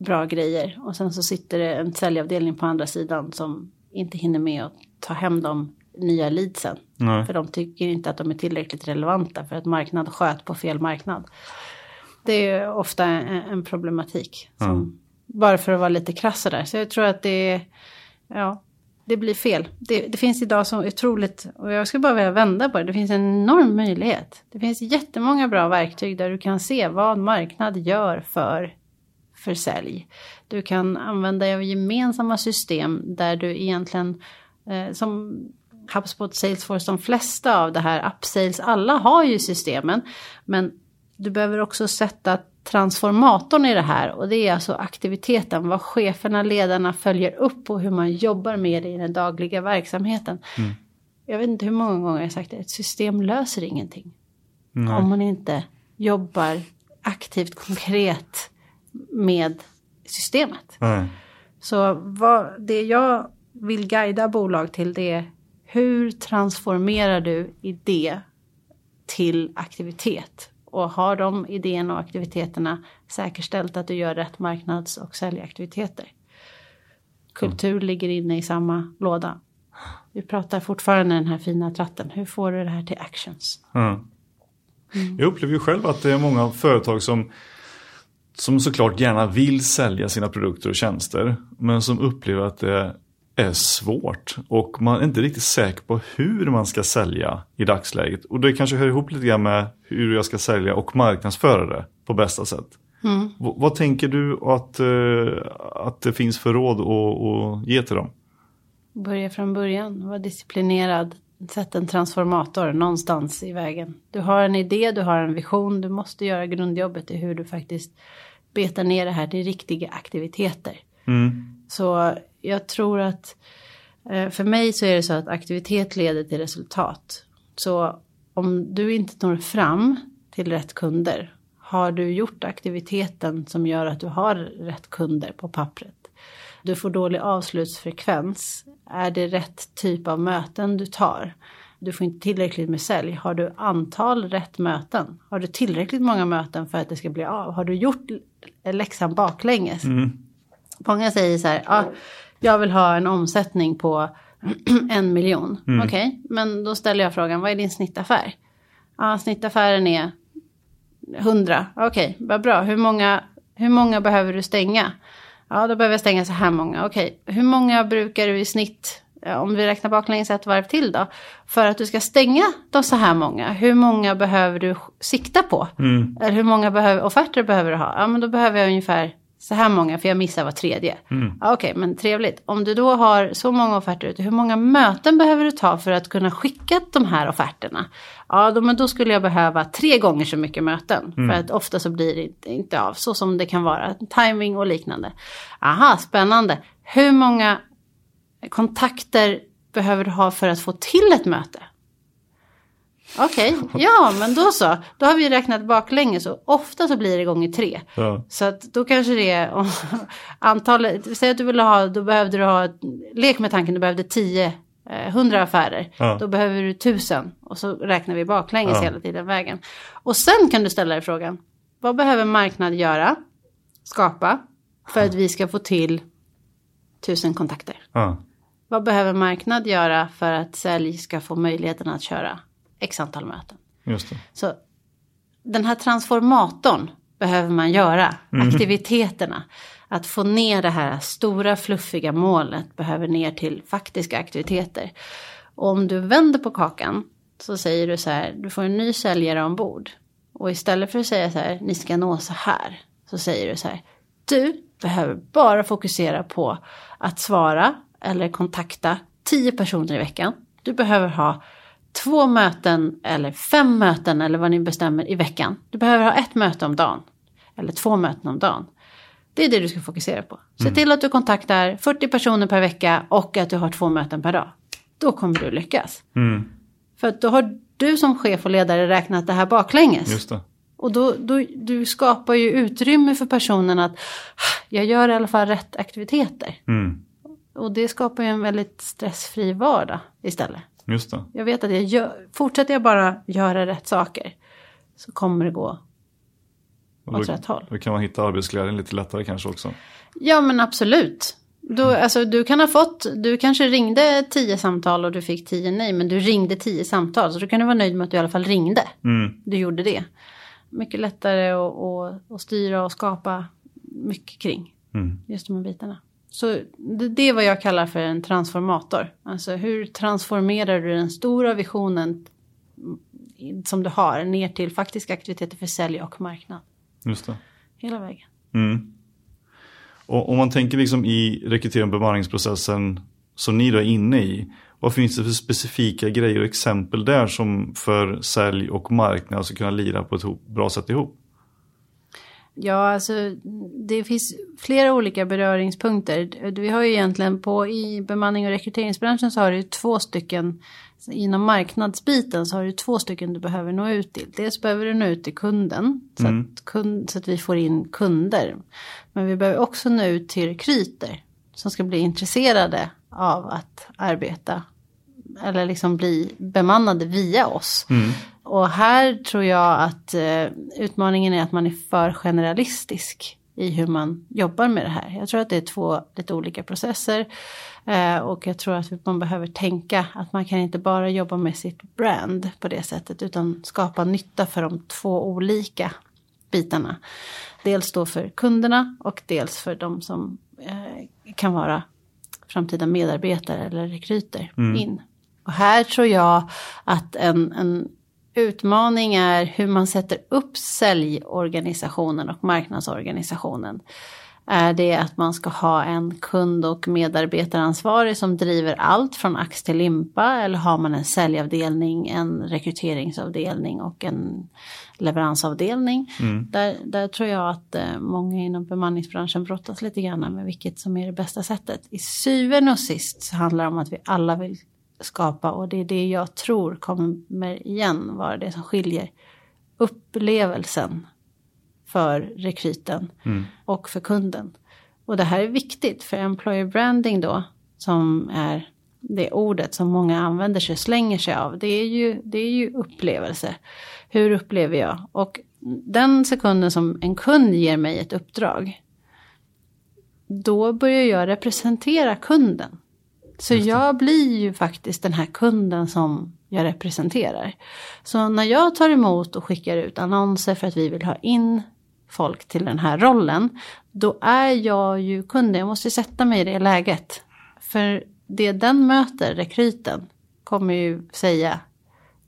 bra grejer och sen så sitter det en säljavdelning på andra sidan som inte hinner med att ta hem de nya leadsen. Nej. För de tycker inte att de är tillräckligt relevanta för att marknad sköt på fel marknad. Det är ofta en, problematik. Som, Bara för att vara lite krass där. Så jag tror att det ja, det blir fel. Det, det finns idag så otroligt, och jag skulle bara vilja vända på det, det finns en enorm möjlighet. Det finns jättemånga bra verktyg där du kan se vad marknad gör för, för sälj. Du kan använda dig av gemensamma system där du egentligen, eh, som HubSpot, Salesforce, de flesta av det här, Upsales, alla har ju systemen. Men du behöver också sätta transformatorn i det här och det är alltså aktiviteten, vad cheferna, ledarna följer upp och hur man jobbar med det i den dagliga verksamheten. Jag vet inte hur många gånger jag sagt det, ett system löser ingenting. Om man inte jobbar aktivt, konkret med systemet. Nej. Så vad, det jag vill guida bolag till det är hur transformerar du idé till aktivitet? Och har de idéerna och aktiviteterna säkerställt att du gör rätt marknads och säljaktiviteter? Kultur ligger inne i samma låda. Vi pratar fortfarande den här fina tratten. Hur får du det här till actions? Ja. Jag upplever ju själv att det är många företag som, som såklart gärna vill sälja sina produkter och tjänster. Men som upplever att det är svårt. Och man är inte riktigt säker på hur man ska sälja i dagsläget. Och det kanske hör ihop lite grann med hur jag ska sälja och marknadsföra det på bästa sätt. V- vad tänker du att, eh, att det finns för råd att, att ge till dem? Börja från början, var disciplinerad. Sätt en transformator någonstans i vägen. Du har en idé, du har en vision, du måste göra grundjobbet i hur du faktiskt betar ner det här till riktiga aktiviteter. Så jag tror att eh, för mig så är det så att aktivitet leder till resultat. Så om du inte når fram till rätt kunder, har du gjort aktiviteten som gör att du har rätt kunder på pappret? Du får dålig avslutsfrekvens. Är det rätt typ av möten du tar? Du får inte tillräckligt med sälj. Har du antal rätt möten? Har du tillräckligt många möten för att det ska bli av? Har du gjort läxan baklänges? Många säger så här, ah, jag vill ha en omsättning på en miljon. Okej, men då ställer jag frågan, vad är din snittaffär? Ja, snittaffären är 100. Okej, vad bra. Hur många, hur många behöver du stänga? Ja, då behöver jag stänga så här många. Okej, hur många brukar du i snitt, om vi räknar baklänges ett varv till då, för att du ska stänga de så här många, hur många behöver du sikta på? Eller hur många behöver, offerter behöver du ha? Ja, men då behöver jag ungefär så här många, för jag missar var tredje. Ja, Okej, men trevligt. Om du då har så många offerter ute, hur många möten behöver du ta för att kunna skicka de här offerterna? Ja, då, men då skulle jag behöva tre gånger så mycket möten. För att ofta så blir det inte, inte av, så som det kan vara. Timing och liknande. Aha, spännande. Hur många kontakter behöver du ha för att få till ett möte? Okej, ja men då så. Då har vi räknat baklänges och ofta så blir det gånger tre. Ja. Så att då kanske det är antalet, säg att du vill ha, då behövde du ha, lek med tanken, du behövde 10, eh, 100 affärer. Ja. Då behöver du 1000 och så räknar vi baklänges Ja. hela tiden vägen. Och sen kan du ställa dig frågan, vad behöver marknad göra, skapa, för att vi ska få till 1000 kontakter? Ja. Vad behöver marknad göra för att sälj ska få möjligheten att köra x antal möten? Just det. Så den här transformatorn behöver man göra. Aktiviteterna. Att få ner det här stora fluffiga målet behöver ner till faktiska aktiviteter. Och om du vänder på kakan så säger du så här, du får en ny säljare ombord. Och istället för att säga så här, ni ska nå så här, så säger du så här, du behöver bara fokusera på att svara eller kontakta 10 personer i veckan. Du behöver ha två möten eller fem möten eller vad ni bestämmer i veckan. Du behöver ha ett möte om dagen. Eller två möten om dagen. Det är det du ska fokusera på. Se till att du kontaktar 40 personer per vecka och att du har två möten per dag. Då kommer du lyckas. Mm. För att då har du som chef och ledare räknat det här baklänges. Just det. Och då, då, du skapar ju utrymme för personen att jag gör i alla fall rätt aktiviteter. Mm. Och det skapar ju en väldigt stressfri vardag istället. Just det. Jag vet att jag gör, fortsätter jag bara göra rätt saker så kommer det gå Och åt då, rätt håll. då kan man hitta arbetsglädjen lite lättare kanske också. Ja men absolut. Då, alltså, du kan ha fått, du kanske ringde tio samtal och du fick tio nej, men du ringde tio samtal. Så du kan du vara nöjd med att du i alla fall ringde. Mm. Du gjorde det. Mycket lättare att styra och skapa mycket kring Mm. just de här bitarna. Så det, det är vad jag kallar för en transformator. Alltså hur transformerar du den stora visionen som du har ner till faktiska aktiviteter för sälj och marknad. Just det. Hela vägen. Mm. Och om man tänker liksom i rekrytering och bemanningsprocessen som ni då är inne i. Vad finns det för specifika grejer och exempel där som för sälj och marknad ska kunna lira på ett bra sätt ihop? Ja, alltså det finns flera olika beröringspunkter. Vi har ju egentligen på i bemanning och rekryteringsbranschen så har du två stycken inom marknadsbiten så har du två stycken du behöver nå ut till. Dels behöver du nå ut till kunden så, att, kund, så att vi får in kunder. Men vi behöver också nå ut till rekryter som ska bli intresserade av att arbeta eller liksom bli bemannade via oss. Och här tror jag att eh, utmaningen är att man är för generalistisk i hur man jobbar med det här. Jag tror att det är två lite olika processer eh, och jag tror att man behöver tänka att man kan inte bara jobba med sitt brand på det sättet utan skapa nytta för de två olika bitarna. Dels då för kunderna och dels för de som eh, kan vara framtida medarbetare eller rekryter in. Och här tror jag att en, en utmaning är hur man sätter upp säljorganisationen och marknadsorganisationen. Är det att man ska ha en kund och medarbetaransvarig som driver allt från ax till limpa eller har man en säljavdelning, en rekryteringsavdelning och en leveransavdelning. Där, där tror jag att eh, många inom bemanningsbranschen brottas lite grann med vilket som är det bästa sättet. I syvende och sist så handlar det om att vi alla vill skapa och det är det jag tror kommer igen vara det som skiljer upplevelsen för rekryten och för kunden. Och det här är viktigt för employer branding då som är det ordet som många använder sig slänger sig av. Det är ju, det är ju upplevelse. Hur upplever jag? Och den sekunden som en kund ger mig ett uppdrag då börjar jag representera kunden. Så jag blir ju faktiskt den här kunden som jag representerar. Så när jag tar emot och skickar ut annonser för att vi vill ha in folk till den här rollen. Då är jag ju kunden, jag måste sätta mig i det läget. För det den möter, rekryten, kommer ju säga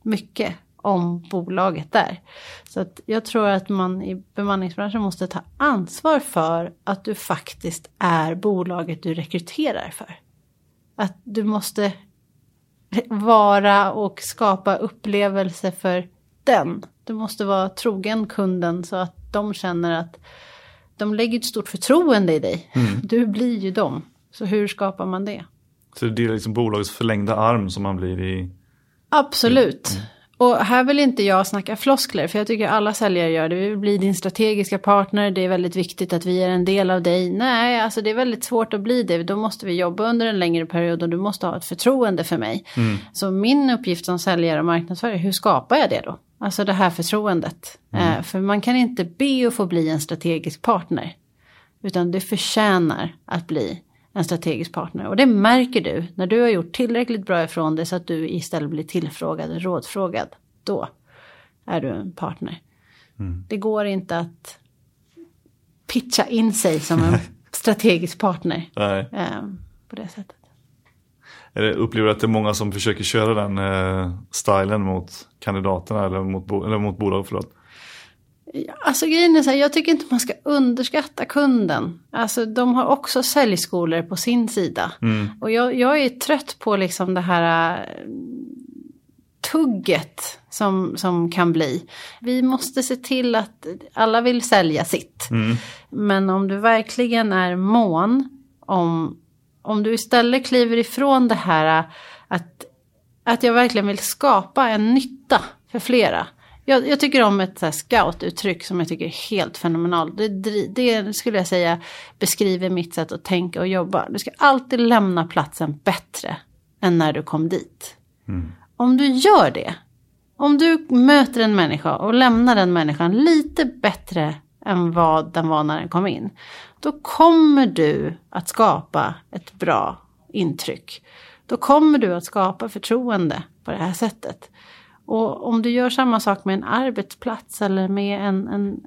mycket om bolaget där. Så att jag tror att man i bemanningsbranschen måste ta ansvar för att du faktiskt är bolaget du rekryterar för. Att du måste vara och skapa upplevelse för den. Du måste vara trogen kunden så att de känner att de lägger ett stort förtroende i dig. Du blir ju dem. Så hur skapar man det? Så det är liksom bolagets förlängda arm som man blir i... Absolut. Och här vill inte jag snacka floskler, för jag tycker alla säljare gör det. Vi vill bli din strategiska partner, det är väldigt viktigt att vi är en del av dig. Nej, alltså det är väldigt svårt att bli det. Då måste vi jobba under en längre period och du måste ha ett förtroende för mig. Mm. Så min uppgift som säljare och marknadsförare, hur skapar jag det då? Alltså det här förtroendet. Eh, för man kan inte be att få bli en strategisk partner. Utan du förtjänar att bli en strategisk partner. Och det märker du när du har gjort tillräckligt bra ifrån dig så att du istället blir tillfrågad rådfrågad. Då är du en partner. Det går inte att pitcha in sig som en strategisk partner eh, på det sättet. Är det- Upplever du att det är många som försöker köra den eh, stilen mot kandidaterna eller mot, bo- eller mot bolag? Förlåt. Alltså grejen är så här, jag tycker inte man ska underskatta kunden. Alltså de har också säljskolor på sin sida. Och jag, jag är trött på liksom det här äh, tugget som, som kan bli. Vi måste se till att alla vill sälja sitt. Men om du verkligen är mån om, om du istället kliver ifrån det här äh, att, att jag verkligen vill skapa en nytta för flera. Jag, jag tycker om ett här scout-uttryck som jag tycker är helt fenomenalt. Det, det skulle jag säga beskriver mitt sätt att tänka och jobba. Du ska alltid lämna platsen bättre än när du kom dit. Om du gör det, om du möter en människa och lämnar den människan lite bättre än vad den var när den kom in. Då kommer du att skapa ett bra intryck. Då kommer du att skapa förtroende på det här sättet. Och om du gör samma sak med en arbetsplats eller med en, en,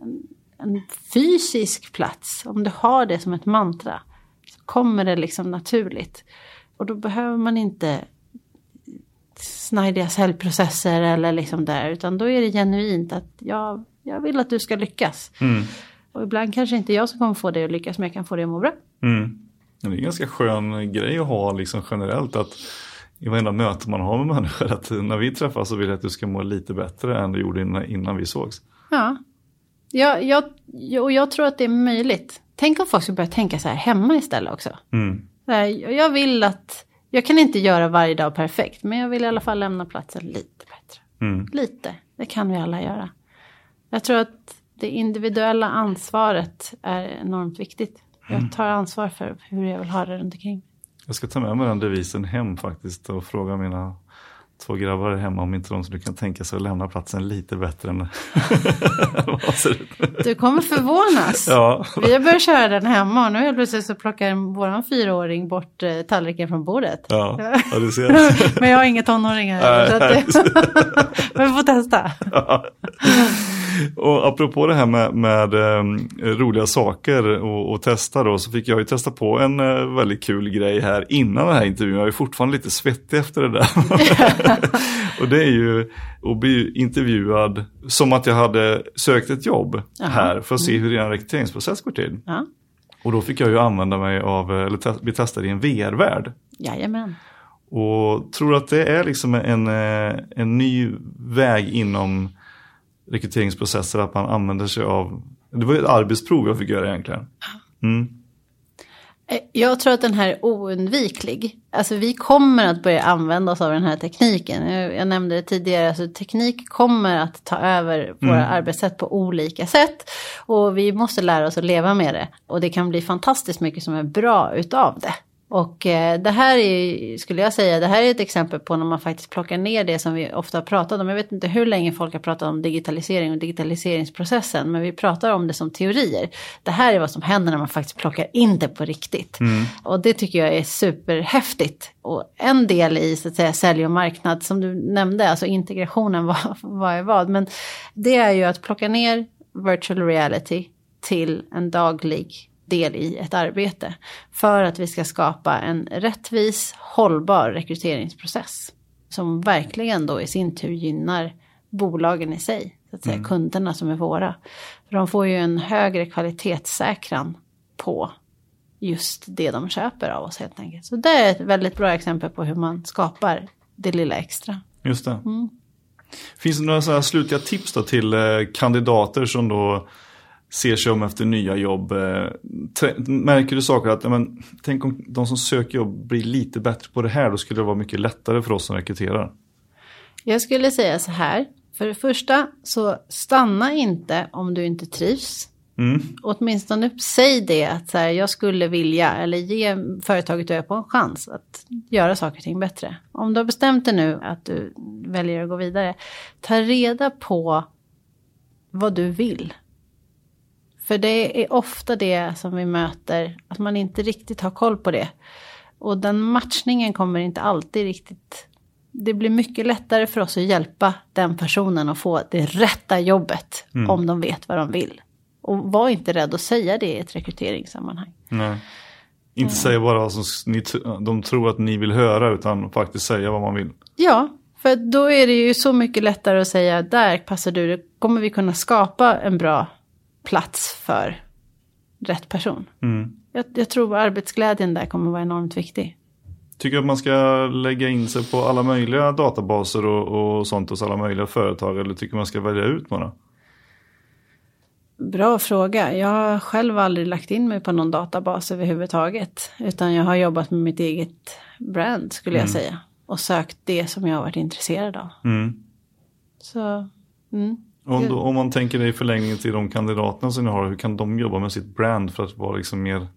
en fysisk plats. Om du har det som ett mantra. Så kommer det liksom naturligt. Och då behöver man inte snajdiga säljprocesser eller liksom där. Utan då är det genuint att jag, jag vill att du ska lyckas. Och ibland kanske inte jag som kommer få dig att lyckas men jag kan få dig att må bra. Mm. Det är en ganska skön grej att ha liksom generellt att i varenda möte man har med människor att när vi träffas så vill jag att du ska må lite bättre än du gjorde innan, innan vi sågs. Ja. Jag, jag, och jag tror att det är möjligt. Tänk om folk skulle börja tänka så här hemma istället också. Mm. Här, jag vill att, jag kan inte göra varje dag perfekt, men jag vill i alla fall lämna platsen lite bättre. Mm. Lite, det kan vi alla göra. Jag tror att det individuella ansvaret är enormt viktigt. Jag tar ansvar för hur jag vill ha det runt omkring. Jag ska ta med mig den devisen hem faktiskt och fråga mina två grabbar hemma om inte de skulle kunna tänka sig att lämna platsen lite bättre än vad ser ut. Du kommer förvånas. Ja. Vi har börjat köra den hemma och nu helt plötsligt så plockar våran fyraåring bort eh, tallriken från bordet. Ja, ja du ser. Men jag har inga tonåringar. Nej. Men vi får testa. Och apropå det här med, med eh, roliga saker och, och testa då så fick jag ju testa på en eh, väldigt kul grej här innan den här intervjun. Jag är fortfarande lite svettig efter det där. och det är ju att bli intervjuad som att jag hade sökt ett jobb här för att se hur en rekryteringsprocess går till. Ja. Och då fick jag ju använda mig av, eller bli testad i en VR-värld. Jajamän. Och tror att det är liksom en, eh, en ny väg inom rekryteringsprocesser att man använder sig av, det var ju ett arbetsprov jag fick göra egentligen. Mm. Eh, Jag tror att den här är oundviklig. Alltså vi kommer att börja använda oss av den här tekniken. Jag, nämnde det tidigare, alltså teknik kommer att ta över våra arbetssätt på olika sätt. Och vi måste lära oss att leva med det. Och det kan bli fantastiskt mycket som är bra utav det. Och eh, det här är, skulle jag säga, det här är ett exempel på när man faktiskt plockar ner det som vi ofta har pratat om. Jag vet inte hur länge folk har pratat om digitalisering och digitaliseringsprocessen, men vi pratar om det som teorier. Det här är vad som händer när man faktiskt plockar in det på riktigt. Och det tycker jag är superhäftigt. Och en del i så att säga sälj och marknad som du nämnde, alltså integrationen, vad, vad är vad. Men det är ju att plocka ner virtual reality till en daglig del i ett arbete. För att vi ska skapa en rättvis, hållbar rekryteringsprocess. Som verkligen då i sin tur gynnar bolagen i sig. Så att säga, Kunderna som är våra. För de får ju en högre kvalitetssäkran på just det de köper av oss helt enkelt. Så det är ett väldigt bra exempel på hur man skapar det lilla extra. Just det. Finns det några så slutliga tips då till eh, kandidater som då ser sig om efter nya jobb? Eh, märker du saker att, men, tänk om de som söker jobb blir lite bättre på det här, då skulle det vara mycket lättare för oss som rekryterar. Jag skulle säga så här. För det första så stanna inte om du inte trivs. Mm. Åtminstone säg det att så här, jag skulle vilja eller ge företaget du är på en chans att göra saker och ting bättre. Om du har bestämt dig nu att du väljer att gå vidare, ta reda på vad du vill. För det är ofta det som vi möter, att man inte riktigt har koll på det. Och den matchningen kommer inte alltid riktigt... Det blir mycket lättare för oss att hjälpa den personen att få det rätta jobbet om de vet vad de vill. Och var inte rädd att säga det i ett rekryteringssammanhang. Nej. Inte säga bara vad som ni, de tror att ni vill höra utan faktiskt säga vad man vill. Ja, för då är det ju så mycket lättare att säga där passar du, kommer vi kunna skapa en bra plats för rätt person. Mm. Jag, jag tror arbetsglädjen där kommer vara enormt viktig. Tycker att man ska lägga in sig på alla möjliga databaser och, och sånt hos alla möjliga företag eller tycker man ska välja ut några? Bra fråga. Jag har själv aldrig lagt in mig på någon databas överhuvudtaget. Utan jag har jobbat med mitt eget brand skulle jag säga. Och sökt det som jag har varit intresserad av. Mm. Så, mm. Om, då, om man tänker det i förlängningen till de kandidaterna som ni har, hur kan de jobba med sitt brand för att vara liksom mer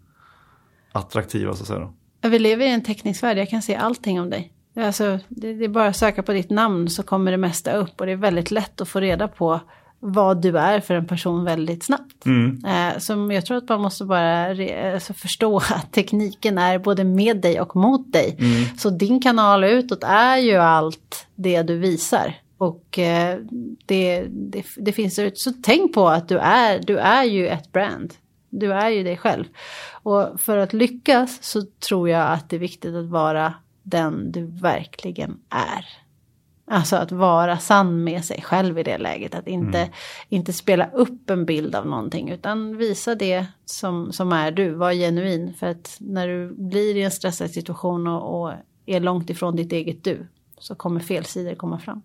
attraktiva så att säga? Då? Vi lever i en teknisk värld, jag kan se allting om dig. Alltså, det, det är bara att söka på ditt namn så kommer det mesta upp och det är väldigt lätt att få reda på vad du är för en person väldigt snabbt. Mm. Eh, så jag tror att man måste bara alltså förstå att tekniken är både med dig och mot dig. Så din kanal utåt är ju allt det du visar. Och eh, det, det, det finns ut. Så tänk på att du är, du är ju ett brand. Du är ju dig själv. Och för att lyckas så tror jag att det är viktigt att vara den du verkligen är. Alltså att vara sann med sig själv i det läget. Att inte, inte spela upp en bild av någonting utan visa det som, som är du. Var genuin. För att när du blir i en stressad situation och, och är långt ifrån ditt eget du så kommer fel sidor komma fram.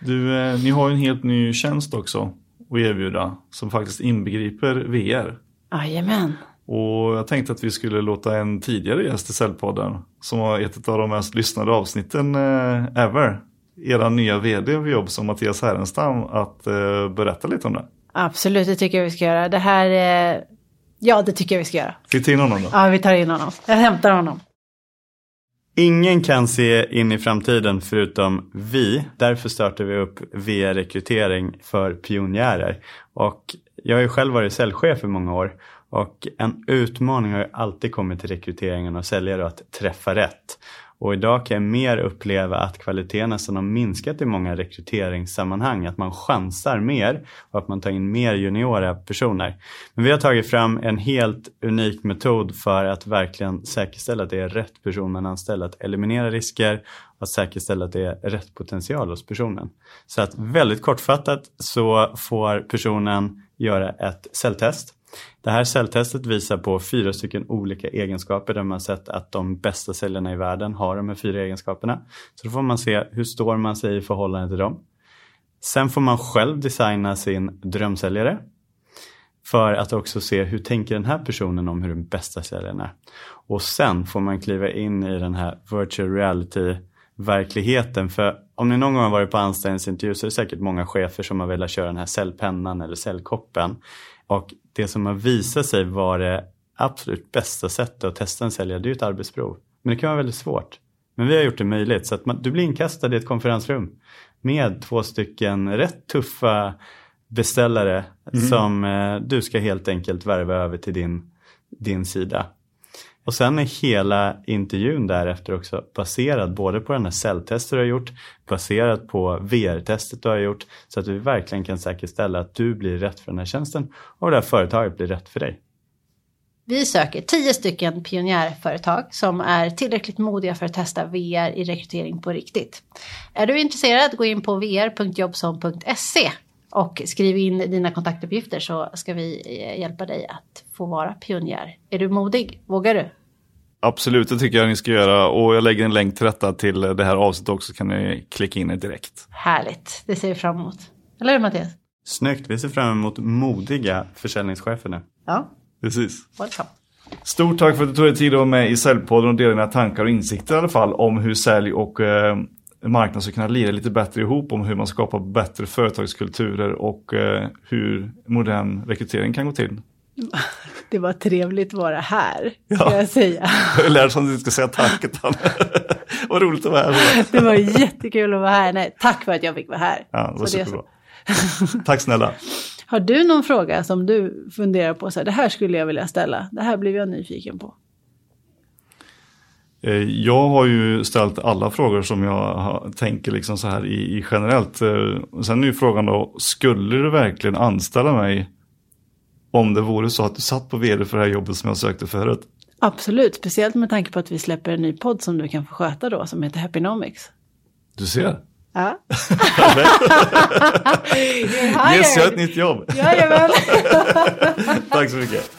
Du, eh, ni har ju en helt ny tjänst också att erbjuda som faktiskt inbegriper VR. Jajamän. Och jag tänkte att vi skulle låta en tidigare gäst i Cellpodden som har ett av de mest lyssnade avsnitten eh, ever. Era nya vd för jobb som Mattias Härenstam att eh, berätta lite om det. Absolut, det tycker jag vi ska göra. Det här är... Ja, det tycker jag vi ska göra. Vi ta in honom då? Ja, vi tar in honom. Jag hämtar honom. Ingen kan se in i framtiden förutom vi. Därför startar vi upp VR-rekrytering för pionjärer. Och jag har ju själv varit säljchef i många år. Och en utmaning har ju alltid kommit till rekryteringen och säljare att träffa rätt. Och idag kan jag mer uppleva att kvaliteten nästan har minskat i många rekryteringssammanhang. Att man chansar mer och att man tar in mer juniora personer. Men vi har tagit fram en helt unik metod för att verkligen säkerställa att det är rätt person man anställer. Att eliminera risker och att säkerställa att det är rätt potential hos personen. Så att väldigt kortfattat så får personen göra ett celltest. Det här celltestet visar på fyra stycken olika egenskaper där man sett att de bästa säljarna i världen har de här fyra egenskaperna. Så då får man se hur står man sig i förhållande till dem. Sen får man själv designa sin drömsäljare. För att också se hur tänker den här personen om hur den bästa säljaren är. Och sen får man kliva in i den här virtual reality verkligheten. För om ni någon gång har varit på anställningsintervju så är det säkert många chefer som har velat köra den här cellpennan eller cellkoppen. Och det som har visat sig vara det absolut bästa sättet att testa en säljare, det är ju ett arbetsprov. Men det kan vara väldigt svårt. Men vi har gjort det möjligt så att man, du blir inkastad i ett konferensrum med två stycken rätt tuffa beställare som eh, du ska helt enkelt värva över till din, din sida. Och sen är hela intervjun därefter också baserad både på den här celltestet du har gjort, baserat på VR-testet du har gjort, så att vi verkligen kan säkerställa att du blir rätt för den här tjänsten och det här företaget blir rätt för dig. Vi söker tio stycken pionjärföretag som är tillräckligt modiga för att testa VR i rekrytering på riktigt. Är du intresserad, gå in på vr.jobson.se och skriv in dina kontaktuppgifter så ska vi eh, hjälpa dig att få vara pionjär. Är du modig? Vågar du? Absolut, det tycker jag ni ska göra. Och jag lägger en länk till detta till det här avsnittet också, så kan ni klicka in det direkt. Härligt, det ser vi fram emot. Eller hur Mattias? Snyggt, vi ser fram emot modiga försäljningschefer nu. Ja, Precis. welcome. Stort tack för att du tog dig tid att vara med i Säljpodden och dela dina tankar och insikter i alla fall om hur sälj och eh, marknad ska kunna lira lite bättre ihop om hur man skapar bättre företagskulturer och eh, hur modern rekrytering kan gå till. Det var trevligt att vara här, ska jag säga. Jag lär som att du ska säga tack. Vad roligt att vara här. Det var jättekul att vara här. Nej, tack för att jag fick vara här. Ja, det var Så. Tack snälla. Har du någon fråga som du funderar på? Så här, det här skulle jag vilja ställa. Det här blev jag nyfiken på. Eh, Jag har ju ställt alla frågor som jag har- tänker liksom så här i, i generellt. Eh, Sen är ju frågan då, skulle du verkligen anställa mig om det vore så att du satt på vd för det här jobbet som jag sökte förut? Absolut, speciellt med tanke på att vi släpper en ny podd som du kan få sköta då, som heter Happynomics. Du ser. Ja. Yes, jag har ett nytt jobb. Jajamän. Tack så mycket.